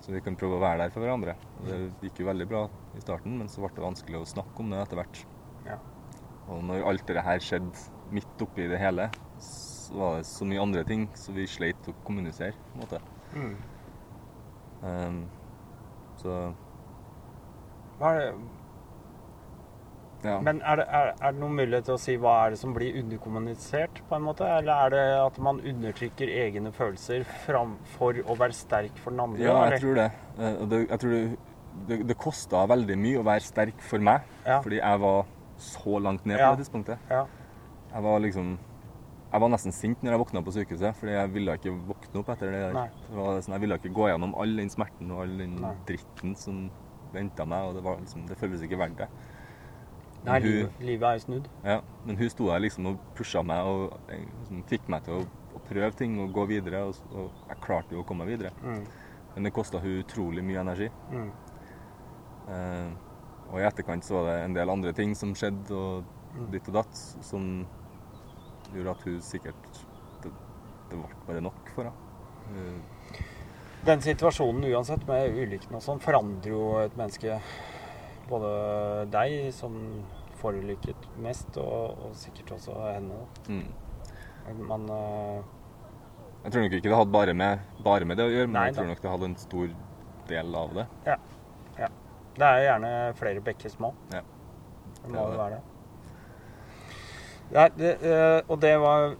Så vi kan prøve å være der for hverandre. Og det gikk jo veldig bra i starten, men så ble det vanskelig å snakke om det etter hvert. Ja. Og når alt det her skjedde midt oppi det hele, så var det så mye andre ting, så vi sleit å kommunisere. på en måte. Mm. Um, så Hva er det Ja. Men er det, er, er det noen mulighet til å si hva er det som blir underkommunisert, på en måte? Eller er det at man undertrykker egne følelser framfor å være sterk for den andre? Ja, jeg tror det. Eh, det jeg tror det, det, det kosta veldig mye å være sterk for meg, Ja. fordi jeg var så langt ned på det tidspunktet. Ja. Jeg var liksom Jeg var nesten sint når jeg våkna på sykehuset, fordi jeg ville ikke våkne opp etter det der. Sånn, jeg ville ikke gå gjennom all den smerten og all den Nei. dritten som venta meg, og det, var liksom, det føltes ikke verdt det. Nei, hun- livet, livet er jo snudd. Ja, men hun sto der liksom og pusha meg og eh, liksom, fikk meg til å, å prøve ting og gå videre. Og, og jeg klarte jo å komme meg videre. Mm. Men det kosta hun utrolig mye energi. Mm. Eh, og i etterkant så var det en del andre ting som skjedde, og ditt og datt, som gjorde at hun sikkert Det, det ble bare nok for henne. Den situasjonen uansett, med ulykken og sånn, forandrer jo et menneske. Både deg, som forulykket mest, og, og sikkert også henne. mm. Man uh... Jeg tror nok ikke det hadde bare med, bare med det å gjøre, men Nei jeg tror nok det hadde en stor del av det. Det er gjerne flere bekker små. Ja. Det må jo være det. Nei, det, eh, og det var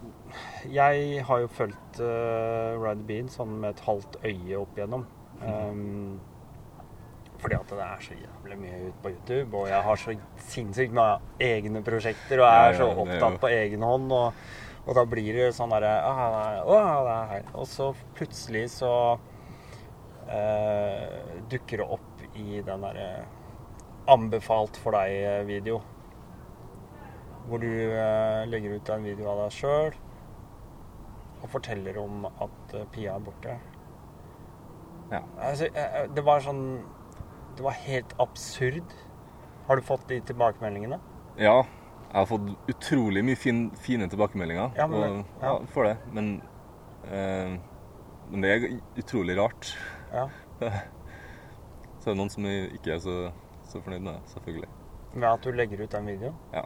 Jeg har jo fulgt uh, Ride Bean sånn med et halvt øye opp igjennom. Um, fordi at det er så jævlig mye ute på YouTube, og jeg har så sinnssykt mange egne prosjekter og Ja, er så opptatt på egen hånd. Og, og da blir det sånn derre. Og så plutselig så uh, dukker det opp i den derre anbefalt for deg-video. Hvor du eh, legger ut en video av deg sjøl og forteller om at eh, Pia er borte. Ja. Altså, eh, eh, det var sånn Det var helt absurd. Har du fått de tilbakemeldingene? Ja, jeg har fått utrolig mye fin, fine tilbakemeldinger. Ja, men- og, ja, ja. for det. Men, eh, men det er utrolig rart. Ja. Så er det noen som ikke er så, så fornøyd med det, selvfølgelig. Med at du legger ut den videoen? Ja.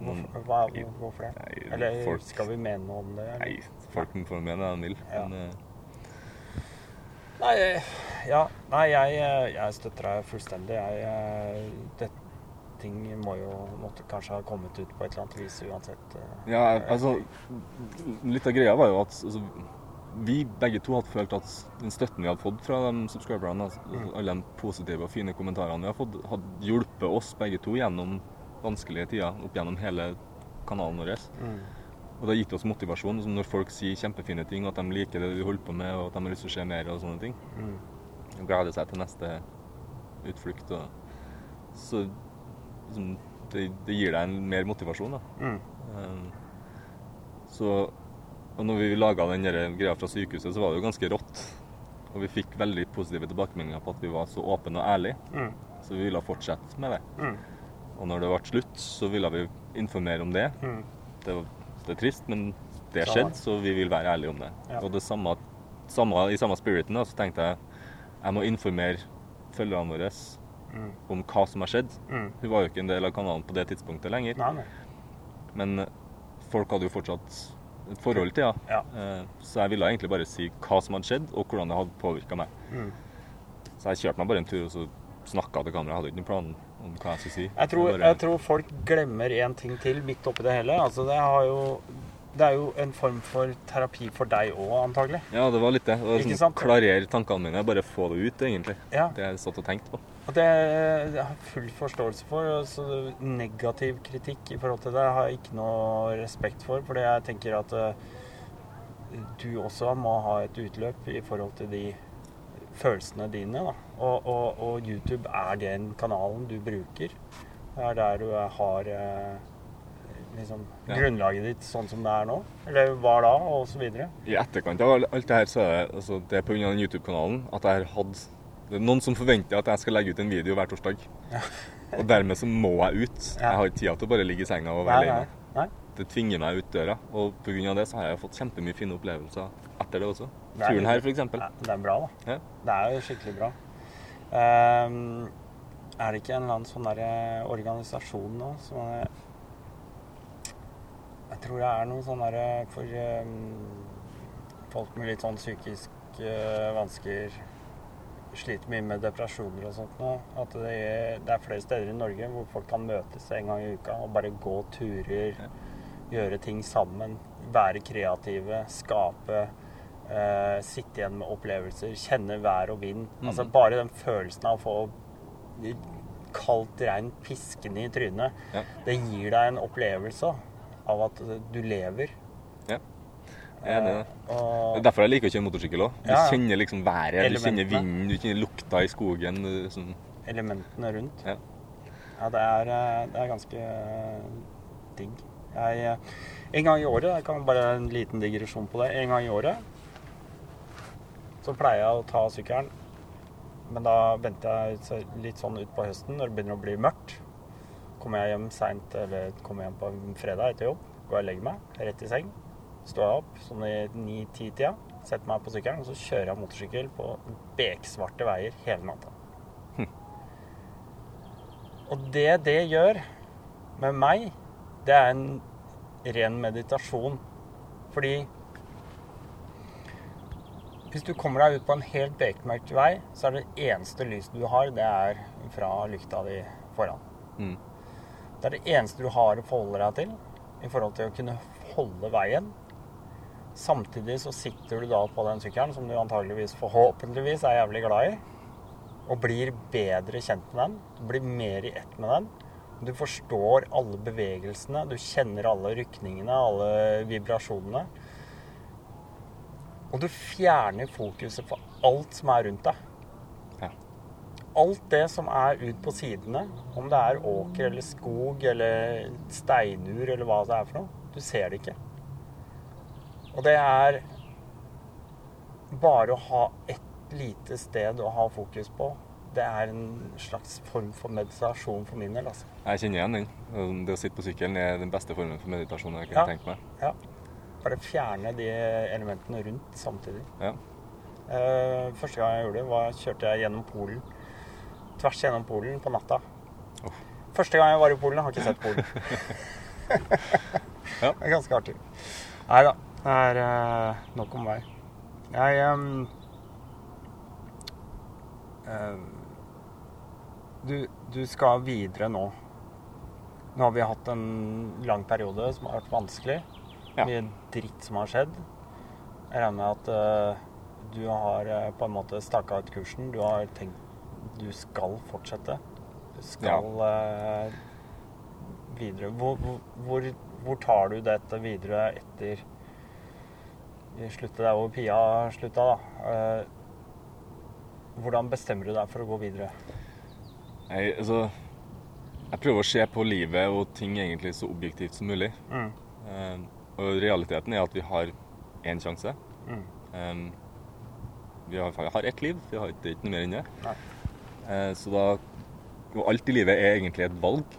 Hvorfor, Noen- hva, hvorfor det? Nei, Eller folk, skal vi mene noe om det? Eller? nei, folk får mene det de vil. Ja. Men, uh... Nei, ja, nei jeg, jeg støtter deg fullstendig. Jeg, eh, det, ting må jo måtte kanskje ha kommet ut på et eller annet vis uansett. eh. ja, altså Litt av greia var jo at altså, vi begge to hadde følt at den støtten vi hadde fått fra de subscriberne, altså, alle de positive og fine kommentarene vi har fått, hadde hjulpet oss begge to gjennom vanskelige tider opp gjennom hele kanalen vår. Mm. Og det har gitt oss motivasjon. Som når folk sier kjempefine ting, at de liker det vi holder på med, og at de har lyst til å se mer og sånne ting. Mm. Og gleder seg til neste utflukt. Og så liksom, det, det gir deg en mer motivasjon, da. Mm. Um, så Og når vi laga den greia fra sykehuset, så var det jo ganske rått. Og vi fikk veldig positive tilbakemeldinger på at vi var så åpne og ærlige. Mm. Så vi ville fortsette med det. Mm. Og når det ble slutt, så ville vi informere om det. Mm. Det, det er trist, men det skjedde, så vi vil være ærlige om det. Ja. Og det samme, samme, i samme spiriten da, så tenkte jeg jeg må informere følgerne våre Mm. om hva som har skjedd. Mm. Hun var jo ikke en del av kanalen på det tidspunktet lenger, Nei, nei. men folk hadde jo fortsatt et forhold til ja. Ja. Eh, Så jeg ville egentlig bare si hva som hadde skjedd, og hvordan det hadde påvirka meg. Mm. Så jeg kjørte meg bare en tur og så snakka til kameraet. Jeg hadde ikke noen plan om hva jeg skulle si. Jeg tror, bare, jeg tror folk glemmer en ting til midt oppi det hele. Altså, det, har jo, det er jo en form for terapi for deg òg, antagelig. Ja, det var litt det. det var sånn? Klarere tankene mine. Bare få det ut, egentlig. Ja. Det jeg satt og tenkte på. Og jeg, jeg, har full forståelse for. og Så negativ kritikk i forhold til det jeg har jeg ikke noe respekt for. Fordi jeg tenker at eh, du også må ha et utløp i forhold til de følelsene dine. Og, og, og YouTube er den kanalen du bruker. Det er der du har eh, liksom, Ja. grunnlaget ditt sånn som det er nå. Eller var da, og så videre. I etterkant av alt det her, så er det, altså, det er pga. YouTube-kanalen at jeg har hatt Det er noen som forventer at jeg skal legge ut en video hver torsdag. og dermed så må jeg ut. Jeg har ikke tid til å bare ligge i senga og være nei. Det tvinger meg ut døra. Og pga. det så har jeg fått kjempemye fine opplevelser etter det også. Det Turen her, f.eks. Det er bra, da. Ja. Det er jo skikkelig bra. Ehm, er det ikke en eller annen sånn derre organisasjon nå som er Jeg tror det er noe sånn derre for um, folk med litt sånn psykiske vansker sliter mye med depresjoner og sånt nå. At det er, det er flere steder i Norge hvor folk kan møtes en gang i uka og bare gå turer, Ja. gjøre ting sammen. Være kreative, skape. Eh, sitte igjen med opplevelser, kjenne vær og vind. Mm. Altså Bare den følelsen av å få kaldt regn piskende i trynet, Ja. det gir deg en opplevelse av at du lever. Er enig i det. Eh, og- Det er derfor jeg liker å kjøre motorsykkel òg. Du Ja, kjenner liksom været, du kjenner vinden, du kjenner lukta i skogen. Sånn. elementene rundt. Ja. Ja, det er, eh, det er ganske eh, digg. Jeg, eh, en gang i året, jeg kan bare en liten digresjon på det, en gang i året så pleier jeg å ta sykkelen, men da venter jeg litt sånn ut på høsten når det begynner å bli mørkt. Kommer jeg hjem seint, eller kommer hjem på en fredag etter jobb, går jeg og legger meg rett i seng. Står jeg opp sånn i ni-ti-tida, setter meg på sykkelen, og så kjører jeg motorsykkel på beksvarte veier hele natta. Og det det gjør med meg, det er en ren meditasjon. Fordi hvis du kommer deg ut på en helt bekmørkt vei, så er det eneste lyset du har, det er fra lykta di foran. Mm. Det er det eneste du har å forholde deg til i forhold til å kunne holde veien. Samtidig så sitter du da på den sykkelen som du antageligvis forhåpentligvis er jævlig glad i, og blir bedre kjent med den. Du blir mer i ett med den. Du forstår alle bevegelsene, du kjenner alle rykningene, alle vibrasjonene. Og du fjerner fokuset på alt som er rundt deg. Ja. Alt det som er ut på sidene, om det er åker eller skog eller steinur eller hva det er for noe, du ser det ikke. Og det er bare å ha ett lite sted å ha fokus på. Det er en slags form for meditasjon for min del, altså. Jeg kjenner igjen den. Det å sitte på sykkelen er den beste formen for meditasjon jeg Ja. tenke meg. Ja. Bare fjerne de elementene rundt samtidig. Ja. Uh, første gang jeg gjorde det, var kjørte jeg gjennom Polen. Tvers gjennom Polen på natta. Oh. Første gang jeg var i Polen, har ikke sett Polen. Ja. Det er ganske artig. Nei da. Det er uh, nok om meg. Jeg um, ehm, du, du skal videre nå. Nå har vi hatt en lang periode som har vært vanskelig. Ja. Mye dritt som har skjedd. Jeg regner med at uh, du har uh, på en måte staka ut kursen. Du har tenkt du skal fortsette. Du skal eh, videre. Hvor, hvor, hvor, hvor tar du dette videre etter Vi slutter der hvor Pia slutta, da. Eh, hvordan bestemmer du deg for å gå videre? Jeg, altså, jeg prøver å se på livet og ting egentlig så objektivt som mulig. Mm. Eh, og realiteten er at vi har én sjanse. Mm. Um, vi har, vi har ett liv, vi har ikke, ikke noe mer enn det. Eh, så da Og alt i livet er egentlig et valg.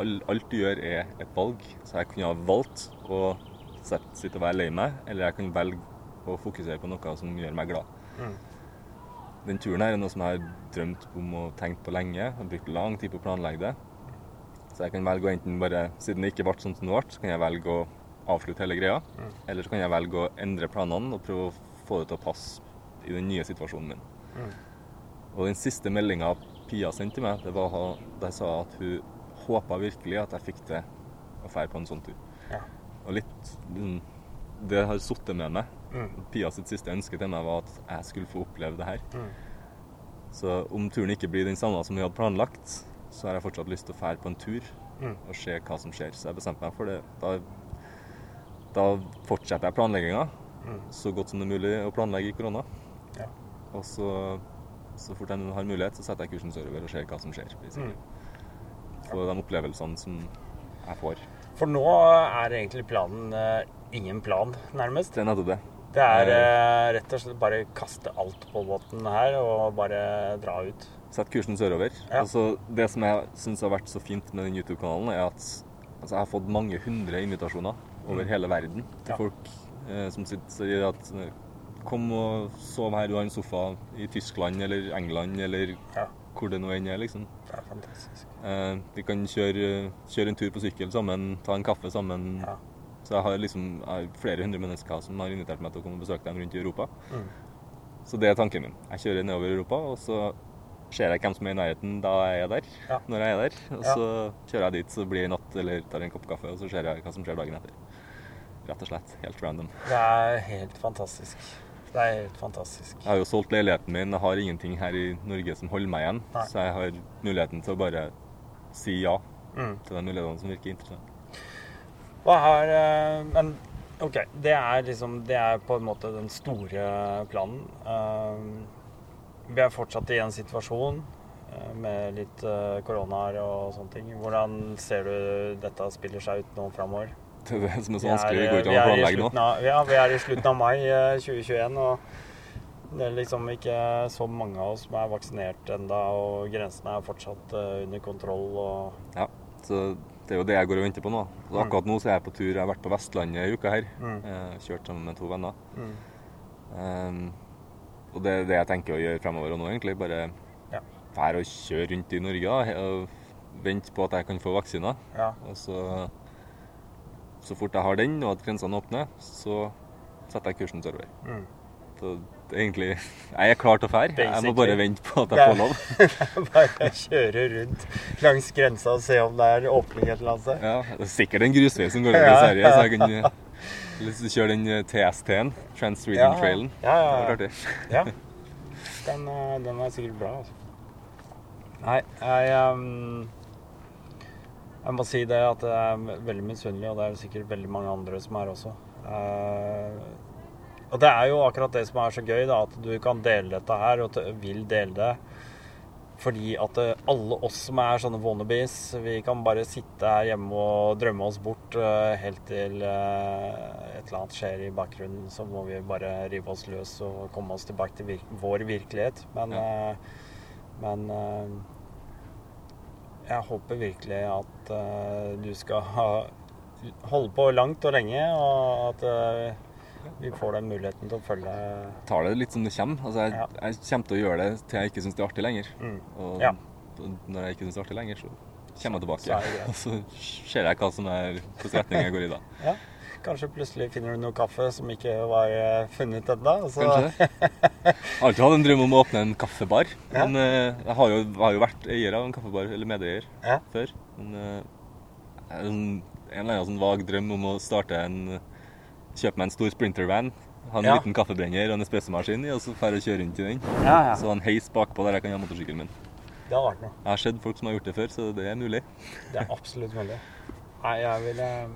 All, alt du gjør, er et valg. Så jeg kunne ha valgt å sitte og være lei meg, eller jeg kan velge å fokusere på noe som gjør meg glad. Mm. Den turen her er noe som jeg har drømt om og tenkt på lenge. Jeg har brukt lang tid på å planlegge det. Så jeg kan velge å enten bare, siden det ikke ble sånn som det ble, så kan jeg velge å avslutte hele greia. Mm. Eller så kan jeg velge å endre planene og prøve å få det til å passe i den nye situasjonen min. Mm. Og den siste meldinga Pia sendte til meg, det var da jeg sa at hun håpa virkelig at jeg fikk til å dra på en sånn tur. Og litt mm, Det har sittet med meg. Mm. Pia sitt siste ønske til meg var at jeg skulle få oppleve det her. Mm. Så om turen ikke blir den samme som vi hadde planlagt, så har jeg fortsatt lyst til å fære på en tur Mm. og se hva som skjer. Så jeg bestemte meg for det. Da, da fortsetter jeg planlegginga Mm. så godt som det er mulig å planlegge i korona. Ja. Og så, så fort jeg har mulighet, så setter jeg kursen sørover og ser hva som skjer. For Mm. Få de opplevelsene som jeg får. For nå er egentlig planen eh, ingen plan, nærmest. Er nettopp det. Det er eh, rett og slett bare kaste alt på båten her og bare dra ut. Sett kursen sørover. Ja. Altså, det som jeg syns har vært så fint med den YouTube-kanalen, er at altså, jeg har fått mange hundre invitasjoner over Mm. hele verden til Ja. folk eh, som sier at eh, Kom og sov her, du har en sofa i Tyskland eller England eller Ja. hvor det nå enn er, liksom. Det er fantastisk. Eh, vi kan kjøre, kjøre en tur på sykkel sammen, ta en kaffe sammen. Ja. Så jeg har liksom jeg har flere hundre mennesker som har invitert meg til å komme og besøke dem rundt i Europa. Mm. Så det er tanken min. Jeg kjører nedover Europa, og så ser jeg hvem som er i nærheten da jeg er der. Ja. Når jeg er der. Og så kjører jeg dit, så blir det natt eller tar en kopp kaffe, og så ser jeg hva som skjer dagen etter. Rett og slett. Helt random. Det er helt fantastisk. Det er helt fantastisk. Jeg har jo solgt leiligheten min. Jeg har ingenting her i Norge som holder meg igjen. Nei. Så jeg har muligheten til å bare si ja Mm. til den mulighetene som virker interessant. Hva er eh, Men OK, det er liksom Det er på en måte den store planen. Eh, vi er fortsatt i en situasjon eh, med litt koronaer og sånne ting. Hvordan ser du dette spiller seg ut nå framover? Det er det som er så Vi vanskelig. Det går ikke an å planlegge nå. Ja, vi er i slutten av mai eh, 2021, og det er liksom ikke så mange av oss som er vaksinert enda, og grensene er fortsatt eh, under kontroll. og Ja, så det er jo det jeg går og venter på nå. Så Mm. akkurat nå så er jeg på tur. Jeg har vært på Vestlandet i uka her. Mm. Eh, Kjørt sammen med to venner. mm. Um, og det er det jeg tenker å gjøre fremover og nå, egentlig. Bare Ja. fære og kjøre rundt i Norge og vente på at jeg kan få vaksiner. Ja. Og så, så fort jeg har den, og at grensene åpner, så setter jeg kursen sørover. Mm. Så egentlig Jeg er klar til å fære. Jeg må bare vente på at jeg får lov. Bare kjøre rundt langs grensa og se om det er åpning et eller annet sted. Ja, det er sikkert en grusvei som går over i Sverige, så jeg kan kjøre den eh, TST-en, Trans-Sweden Trailen. Ja, ja, ja. ja. Den, eh, den er sikkert bra, altså. Nei, jeg um Jeg må si det at jeg er veldig misunnelig, og det er det sikkert veldig mange andre som er også. Eh, og det er jo akkurat det som er så gøy, da, at du kan dele dette her, og vil dele det. Fordi at eh, alle oss som er sånne wannabes, vi kan bare sitte her hjemme og drømme oss bort eh, helt til eh, et eller annet skjer i bakgrunnen. Så må vi bare rive oss løs og komme oss tilbake til vir vår virkelighet. Men, ja. men jeg håper virkelig at du skal holde på langt og lenge, og at vi får den muligheten til å følge tar det litt som det kommer. Altså, jeg, Ja. jeg kommer til å gjøre det til jeg ikke syns det er artig lenger. mm. Og Ja. når jeg ikke syns det er artig lenger, så kommer jeg tilbake. Det. Og så ser jeg hva som er hvilken retning jeg går i da. Ja, kanskje plutselig finner du noe kaffe som ikke var eh, funnet ennå. så- Kanskje. Jeg har alltid hatt en drøm om å åpne en kaffebar. Ja. Men eh, jeg har jo, har jo vært eier av en kaffebar, eller medeier, før. Men eh, en eller annen sånn vag drøm om å starte en Kjøpe meg en stor sprintervan. Ha en Ja. liten kaffebrenner og en espressomaskin i, og så får jeg kjøre rundt i den. Ja, ja. Så ha en heis bakpå der jeg kan ha motorsykkelen min. Det har vært noe. Jeg har sett folk som har gjort det før, så det er mulig. Det er absolutt mulig. Nei, jeg ville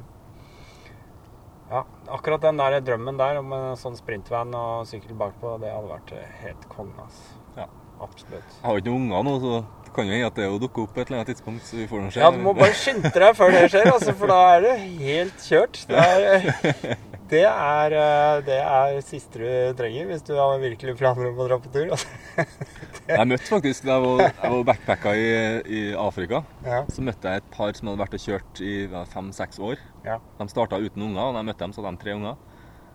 Ja, akkurat den der drømmen der om en sånn sprintvan og sykkel bakpå, det hadde vært helt konge, altså. Ja. Absolutt. Jeg har ikke noen unger nå, så det kan jo hende at det å dukke opp et eller annet tidspunkt, så vi får noe skjer. Ja, du må bare skynde deg før det skjer, altså, for da er det helt kjørt. Det er, det er, eh, det er siste du trenger hvis du har virkelig planer om å dra på tur. Altså. Jeg møtte faktisk, da jeg var, jeg var backpacka i, i Afrika, Ja. så møtte jeg et par som hadde vært og kjørt i fem-seks år. Ja. De starta uten unger, og da jeg møtte dem, så hadde de tre unger.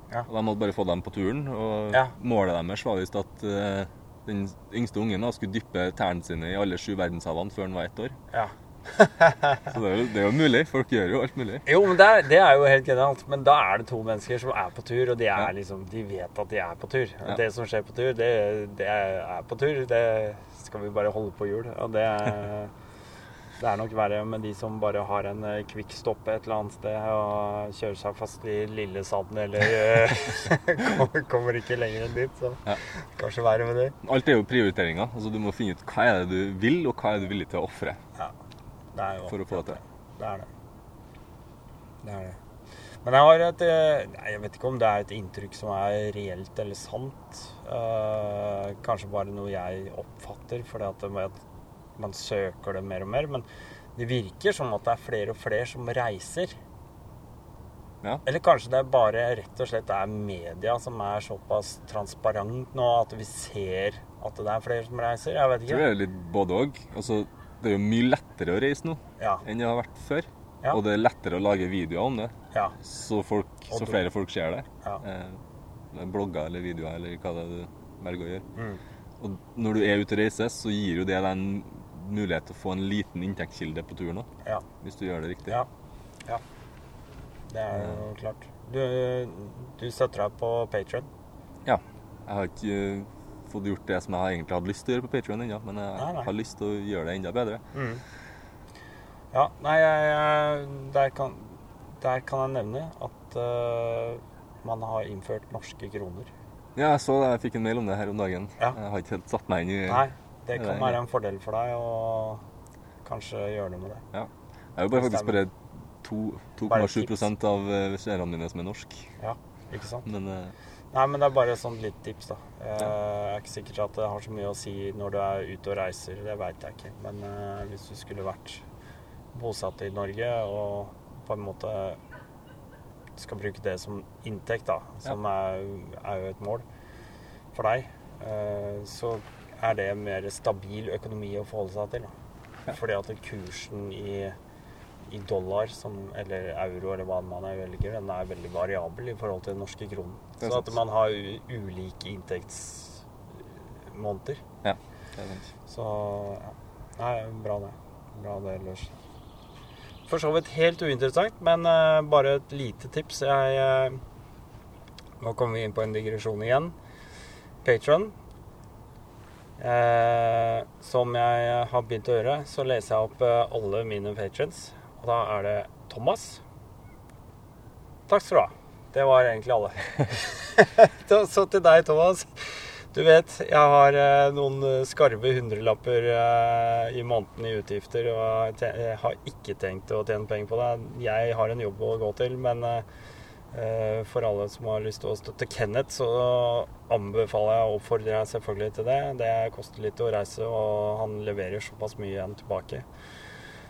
Ja. Og De hadde bare fått dem på turen. og. Målet deres var visst at uh, den yngste ungen da, skulle dyppe tærne sine i alle sju verdenshavene før han var ett år. Ja. Så det er, jo, det er jo mulig. Folk gjør jo alt mulig. Jo, men det er, det er jo helt genialt. Men da er det to mennesker som er på tur, og de, er Ja. liksom, de vet at de er på tur. Ja. Det som skjer på tur, det, det er på tur. Det skal vi bare holde på hjul. Og det, det er nok verre med de som bare har en eh, kvikkstopp et eller annet sted og kjører seg fast i Lillesand eller eh, kommer, kommer ikke lenger enn dit. Så Ja. kanskje verre med det. Alt er jo prioriteringer. Altså, du må finne ut hva er det du vil, og hva er du villig til å ofre er jo for å få det til. Det er det. Det er det. Men jeg har et eh, Jeg vet ikke om det er et inntrykk som er reelt eller sant. Eh, kanskje bare noe jeg oppfatter, fordi at man søker det mer og mer. Men det virker som at det er flere og flere som reiser. Ja. Eller kanskje det er bare rett og slett er media som er såpass transparent nå at vi ser at det er flere som reiser. Jeg vet Jeg tror ikke. det er litt både òg. Altså, det er jo mye lettere å reise nå Ja. enn det har vært før. Ja. Og det er lettere å lage videoer om det, ja, så, folk, så flere folk ser det. ja. Eh, blogger eller videoer eller hva det er du velger å gjøre. Mm. Og når du er ute og reiser, så gir jo det deg en mulighet til å få en liten inntektskilde på turen òg, ja. hvis du gjør det riktig. Ja. ja. Det er jo klart. Du, du setter deg på Patron. Jeg har ikke eh, fått gjort det som jeg egentlig hadde lyst til å gjøre på Patreon ennå, men jeg Nei, nei. har lyst til å gjøre det enda bedre. Ja, nei, jeg, der, kan, der kan jeg nevne at uh, man har innført norske kroner. Ja, jeg så det. Jeg fikk en mail om det her om dagen. Ja. Jeg har ikke helt satt meg inn i Nei, det kan det være en fordel for deg å kanskje gjøre noe med det. Ja. Jeg er jo bare faktisk bare 2,7 tips. av eh, seerne mine som er norsk. Ja, ikke sant? Men eh, Nei, men det er bare et sånt lite tips, da. Jeg er ikke sikkert at det har så mye å si når du er ute og reiser, det veit jeg ikke. Men uh, hvis du skulle vært bosatt i Norge og på en måte skal bruke det som inntekt, da, som er, er jo et mål for deg, uh, så er det mer stabil økonomi å forholde seg til. Da. Fordi at kursen i, i dollar, som, eller euro, eller hva man velger, den er veldig variabel i forhold til den norske kronen. Så at man har ulike inntektsmåneder. ja. Det er sant. Så ja. Nei, bra det. Bra det ellers. For så vidt helt uinteressant, men uh, bare et lite tips. Jeg uh, Nå kommer vi inn på en digresjon igjen. Patron. Eh, som jeg har begynt å gjøre, så leser jeg opp alle mine patrons. Og da er det Thomas. Takk skal du ha. Det var egentlig alle. Så til deg, Thomas. Du vet, jeg har eh, noen skarve hundrelapper eh, i måneden i utgifter, og jeg har ikke tenkt å tjene penger på det. Jeg har en jobb å gå til, men eh, for alle som har lyst til å støtte Kenneth, så anbefaler jeg og oppfordrer jeg selvfølgelig til det. Det koster litt å reise, og han leverer såpass mye igjen tilbake.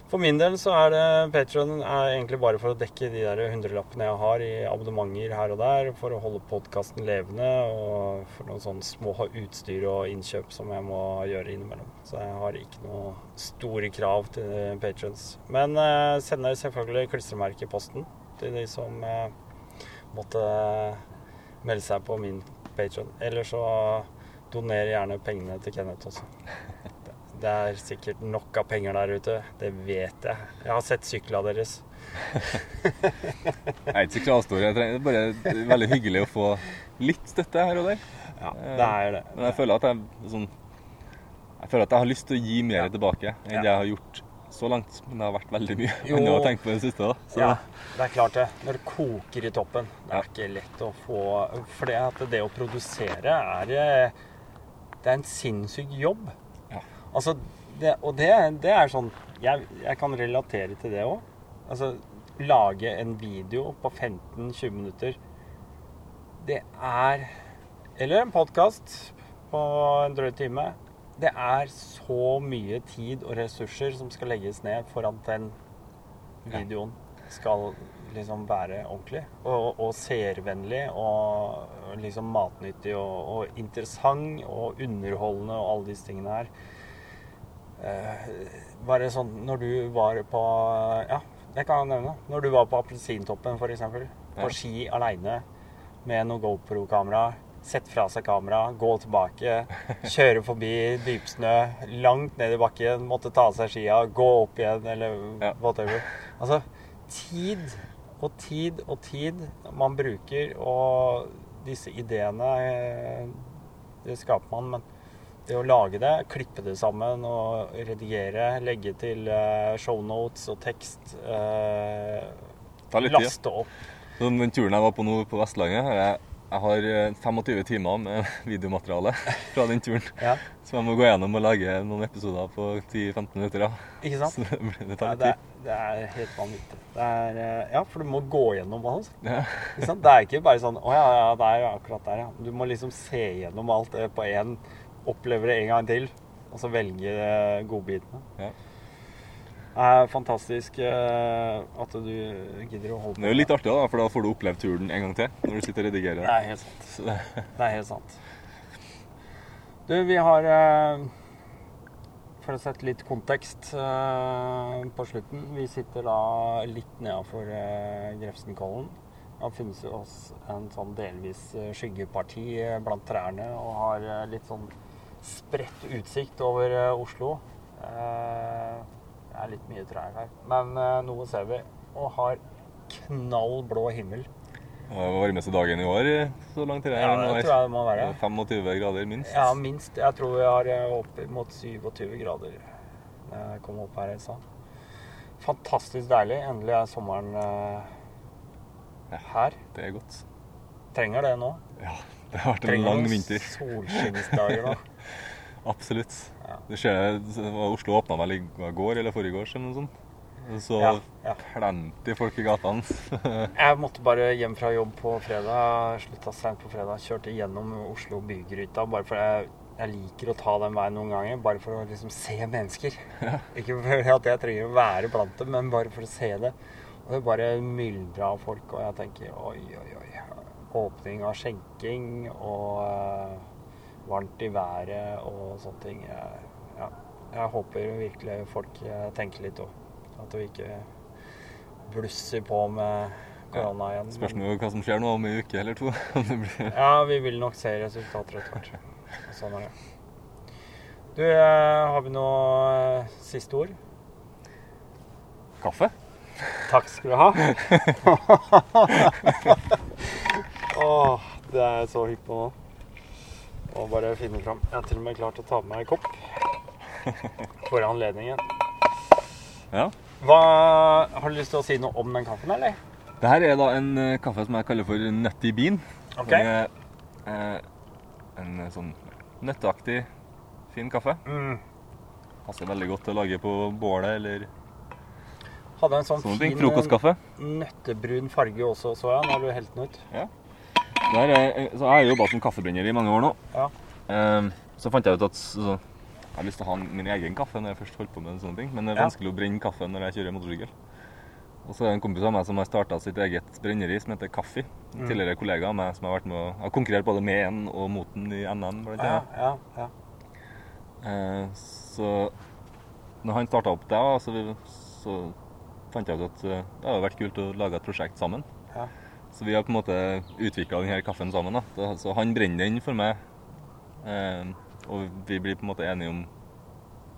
For min del så er det Patron egentlig bare for å dekke de der hundrelappene jeg har i abonnementer her og der, for å holde podkasten levende, og for noen sånne små utstyr og innkjøp som jeg må gjøre innimellom. Så jeg har ikke noe store krav til patrons. Men eh, sender selvfølgelig klistremerke i posten til de som eh, måtte melde seg på min patron. Eller så doner gjerne pengene til Kenneth også. Det er sikkert nok av penger der ute. Det vet jeg. Jeg har sett syklene deres. Jeg er ikke så kravstor. Det er bare veldig hyggelig å få litt støtte her og der. Ja, det er det. Men jeg føler at jeg sånn Jeg føler at jeg har lyst til å gi mer tilbake enn Ja. jeg har gjort så langt. Men det har vært veldig mye Jo. å tenke på i det siste. da. Så Ja, det er klart det. Når det koker i toppen, det er Ja. ikke lett å få For det, at det å produsere er eh, Det er en sinnssyk jobb. Altså, det, og det, det er sånn Jeg, jeg kan relatere til det òg. Altså, lage en video på 15-20 minutter Det er Eller en podkast på en drøy time. Det er så mye tid og ressurser som skal legges ned for at den videoen skal liksom være ordentlig. Og, og seervennlig og liksom matnyttig og, og interessant og underholdende og alle disse tingene her. Eh, bare sånn når du var på Ja, det kan jeg nevne. Når du var på Appelsintoppen, f.eks. På Ja. ski aleine med noe GoPro-kamera. Sette fra seg kamera, gå tilbake, kjøre forbi dypsnø, langt ned i bakken, måtte ta av seg skia, gå opp igjen, eller Ja. whatever. Altså, tid og tid og tid man bruker, og disse ideene eh, Det skaper man, men det å lage det, klippe det sammen og redigere, legge til eh, shownotes og tekst eh, tid. Laste opp. Så den turen jeg var på nå på Vestlandet, har jeg, jeg har eh, 25 timer med videomateriale fra den turen. Ja, Så jeg må gå gjennom og lage noen episoder på 10-15 minutter. Ja. ikke sant? Så det, Ja, tar litt det, er, tid. det er helt vanvittig. Det er, eh, ja, for du må gå gjennom alt. Ja. Ikke sant? Det er ikke bare sånn Å ja, ja, det er akkurat der, ja. Du må liksom se gjennom alt det på én, oppleve det en gang til, og så velge godbitene. Ja. Det er fantastisk eh, at du gidder å holde på Det er jo litt artig, da, for da får du oppleve turen en gang til når du sitter og redigerer. Det er helt sant. Det, Det er helt sant. Du, vi har eh, For å sette litt kontekst eh, på slutten Vi sitter da litt nedafor Grefsenkollen. Vi har funnet oss en sånn delvis skyggeparti blant trærne og har litt sånn spredt utsikt over eh, Oslo. Eh, det er litt mye trær her, men eh, noe ser vi. Og har knall blå himmel. Det var varmeste dagen i år så langt til det. Ja, det tror jeg det må være. 25 grader minst. Ja, minst. Jeg tror vi har opp mot 27 grader når jeg kom opp her i stad. Fantastisk deilig. Endelig er sommeren her. Det er godt. Trenger det nå. Ja, det har vært en Trenger lang noen vinter. solskinnsdager nå. Absolutt. Ja. Det, skjer, Oslo åpna vel i går eller forrige år, eller noe sånt. Så Ja, ja. plenty folk i gatene. Jeg måtte bare hjem fra jobb på fredag. Slutta seint på fredag. Kjørte gjennom Oslo bygryta bare for jeg, jeg liker å ta den veien noen ganger. Bare for å liksom se mennesker. Ikke fordi at jeg trenger å være blant dem, men bare for å se det. Og det bare myldra av folk, og jeg tenker oi, oi, oi. Åpning av skjenking og varmt i været og sånne ting. Jeg, ja. jeg håper virkelig folk eh, tenker litt òg. At vi ikke blusser på med korona igjen. Spørs nå hva som skjer nå om en uke eller to. Ja, vi vil nok se resultater etter hvert. Sånn er det. Du, eh, har vi noe eh, siste ord? kaffe. Takk skal du ha. Åh, det er jeg så hypp på nå. Må bare finne fram. Jeg har til og med klart å ta med meg en kopp for anledningen. Ja. Hva, har du lyst til å si noe om den kaffen, eller? Det her er da en eh, kaffe som jeg kaller for Nutty Bean. Ok. Den er eh, en eh, sånn nøtteaktig, fin kaffe. Mm. Passer veldig godt til å lage på bålet eller Hadde en sånn sånn fin Frokostkaffe. nøttebrun farge også, så jeg, når du helte den ut. Det her er, så jeg har jobba som kaffebrenner i mange år nå. Ja. Um, så fant jeg ut at så, jeg har lyst til å ha min egen kaffe når jeg først holder på med sånne ting. Men det er Ja. vanskelig å brenne kaffe når jeg kjører motorsykkel. Og så er det en kompis av meg som har starta sitt eget brenneri som heter Kaffi. En Mm. tidligere kollega av meg som har vært med har konkurrert både med en og mot den i NM. blant Ja, annet. ja, ja. Eh, så når han starta opp det, så, så fant jeg ut at eh, det hadde vært kult å lage et prosjekt sammen. Ja. Så vi har på en måte utvikla denne kaffen sammen. Da. Så han brenner den for meg, eh, og vi blir på en måte enige om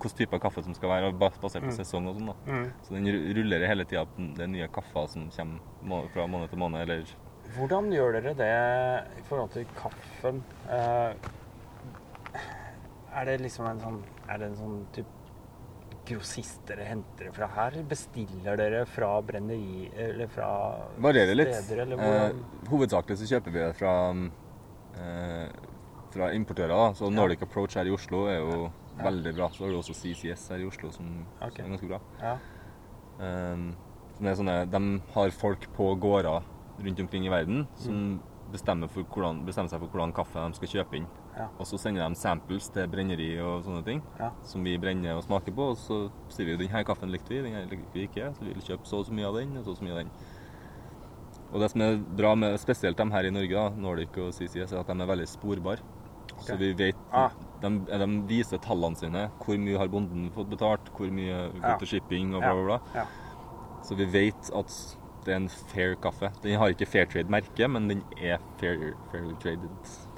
hvilken type kaffe som skal være, basert på Mm. sesong og sånn. da. Mm. Så den ruller hele tida. Det er nye kaffer som kommer fra måned til måned. Eller Hvordan gjør dere det i forhold til kaffen? Eh, er det liksom en sånn Er det en sånn type grossist dere henter det fra her? Bestiller dere fra brenneri eller fra varierer litt. steder, eller Eh, hovedsakelig så kjøper vi det fra, eh, fra importører. da. Så Nordic Approach her i Oslo er jo Ja. veldig bra. Så har du også CCS her i Oslo som, okay. som er ganske bra. Ja. Eh, som er sånne, de har folk på gårder rundt omkring i verden som bestemmer, for hvordan, bestemmer seg for hvordan kaffe de skal kjøpe inn. Ja. Og så sender de samples til brenneri og sånne ting, Ja. som vi brenner og smaker på. Og så sier vi denne kaffen likte vi, denne likte vi ikke, så vi vil kjøpe så og så mye av den og så og så mye av den. Og det som er bra med spesielt dem her i Norge, da, Nordic og CCS, er at de er veldig sporbare. Så vi vet Ah. de, de viser tallene sine. Hvor mye har bonden fått betalt, hvor mye går Ja. til shipping og bla, bla, bla. Ja. Så vi vet at det er en fair kaffe. Den har ikke fair trade-merke, men den er fair, fair traded,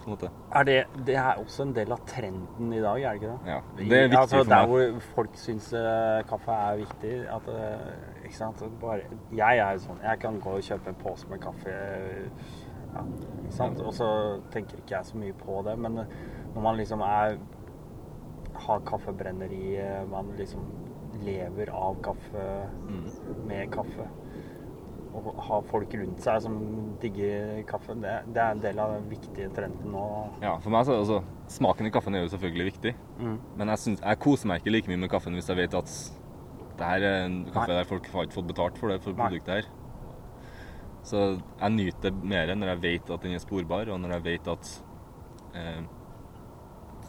på en måte. Er det, det er også en del av trenden i dag, er det ikke det? Ja, det er viktig altså, for Der meg. hvor folk syns eh, kaffe er viktig at, eh, ikke sant? Bare, jeg er jo sånn Jeg kan gå og kjøpe en pose med kaffe ja, ikke sant? Og så tenker ikke jeg så mye på det. Men når man liksom er har kaffebrenneri, eh, man liksom lever av kaffe, Mm. med kaffe og ha folk rundt seg som digger kaffe, det, det er en del av den viktige trenden nå. Ja, for meg så er det altså Smaken i kaffen er jo selvfølgelig viktig, Mm. men jeg, synes, jeg koser meg ikke like mye med kaffen hvis jeg vet at det her er en kaffe Nei. der folk har ikke fått betalt for det for Nei. produktet her. Så jeg nyter det mer når jeg vet at den er sporbar, og når jeg vet at eh,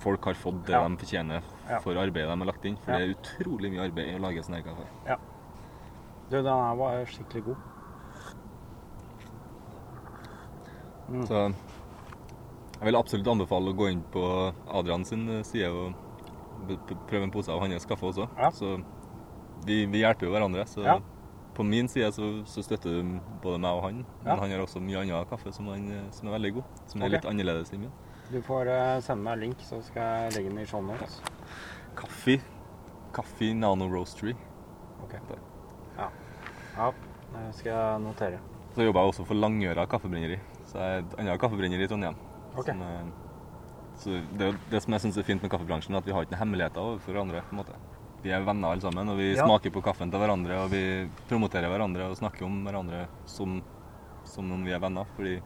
folk har fått det Ja. de fortjener Ja. for arbeidet de har lagt inn. For Ja. det er utrolig mye arbeid i å lage sånn her kaffe. Du, den her var skikkelig god. Mm. Så jeg vil absolutt anbefale å gå inn på Adrian sin eh, side og prøve en pose av hans kaffe også. Ja. Så vi, vi hjelper jo hverandre. Så Ja. på min side så, så støtter du både meg og han. Men Ja. han har også mye annen kaffe som, han, eh, som er veldig god. Som er Ok. litt annerledes enn min. Du får eh, sende meg en link, så skal jeg legge den i show notes. Kaffe. Kaffe Nano Roastery. Ok. Der. Ja. ja, det skal jeg notere. Så jobber jeg også for Langøra kaffebrenneri. Så jeg er et annet kaffebrenner i Trondheim. Okay. Som, eh, så det det som jeg syns er fint med kaffebransjen, er at vi har ikke noen hemmeligheter overfor hverandre. på en måte. Vi er venner alle sammen, og vi Ja. smaker på kaffen til hverandre. Og vi promoterer hverandre og snakker om hverandre som, som om vi er venner. Fordi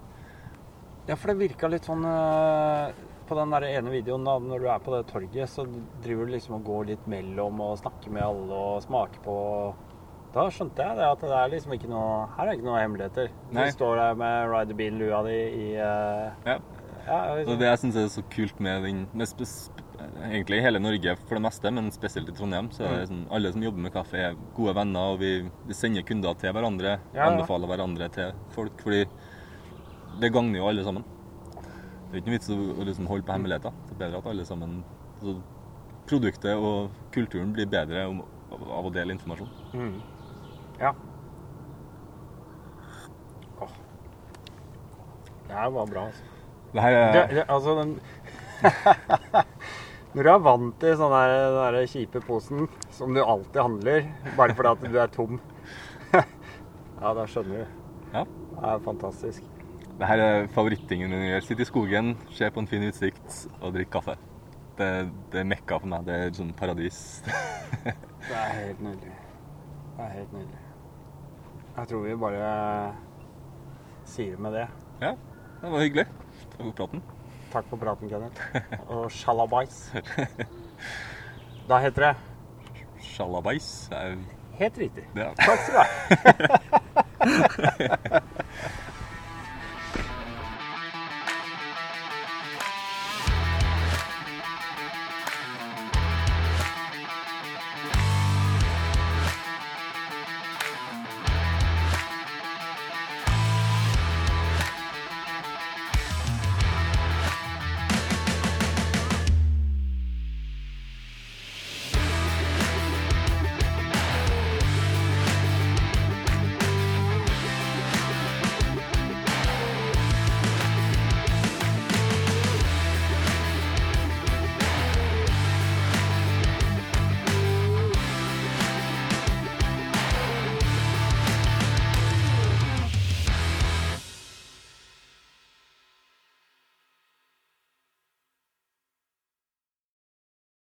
Ja, for det virka litt sånn eh, På den der ene videoen, da, når du er på det torget, så driver du liksom og går litt mellom og snakker med alle og smaker på Da skjønte jeg det at det er liksom ikke noe Her er ikke noe hemmeligheter. Nei. Du står der med Ride the Bean-lua di i eh, ja, Ja, Og liksom. det jeg syns er så kult med den med Egentlig i hele Norge for det meste, men spesielt i Trondheim, så er det sånn alle som jobber med kaffe, er gode venner, og vi, vi sender kunder til hverandre. Ja, ja. Anbefaler hverandre til folk. Fordi det gagner jo alle sammen. Det er ikke noe vits å liksom holde på hemmeligheter. Det er bedre at alle sammen altså, Produktet og kulturen blir bedre av å dele informasjon. Mm. Ja. Åh. Det her var bra, altså. Det her er Det, det, altså den Når du er vant til sånn der, den der kjipe posen som du alltid handler, bare fordi at du er tom Ja, da skjønner du. Ja. Det er fantastisk. Det her er favorittingen min å. Sitte i skogen, se på en fin utsikt og drikke kaffe. Det, det er mekka for meg. Det er sånn paradis. Det er helt nydelig. Det er helt nydelig. Jeg tror vi bare sier med det. Ja, det var hyggelig. Takk for praten. Takk for praten, Kenneth. Og sjalabais. Da heter det Sjalabais. Er- Helt riktig. Er Takk skal du ha.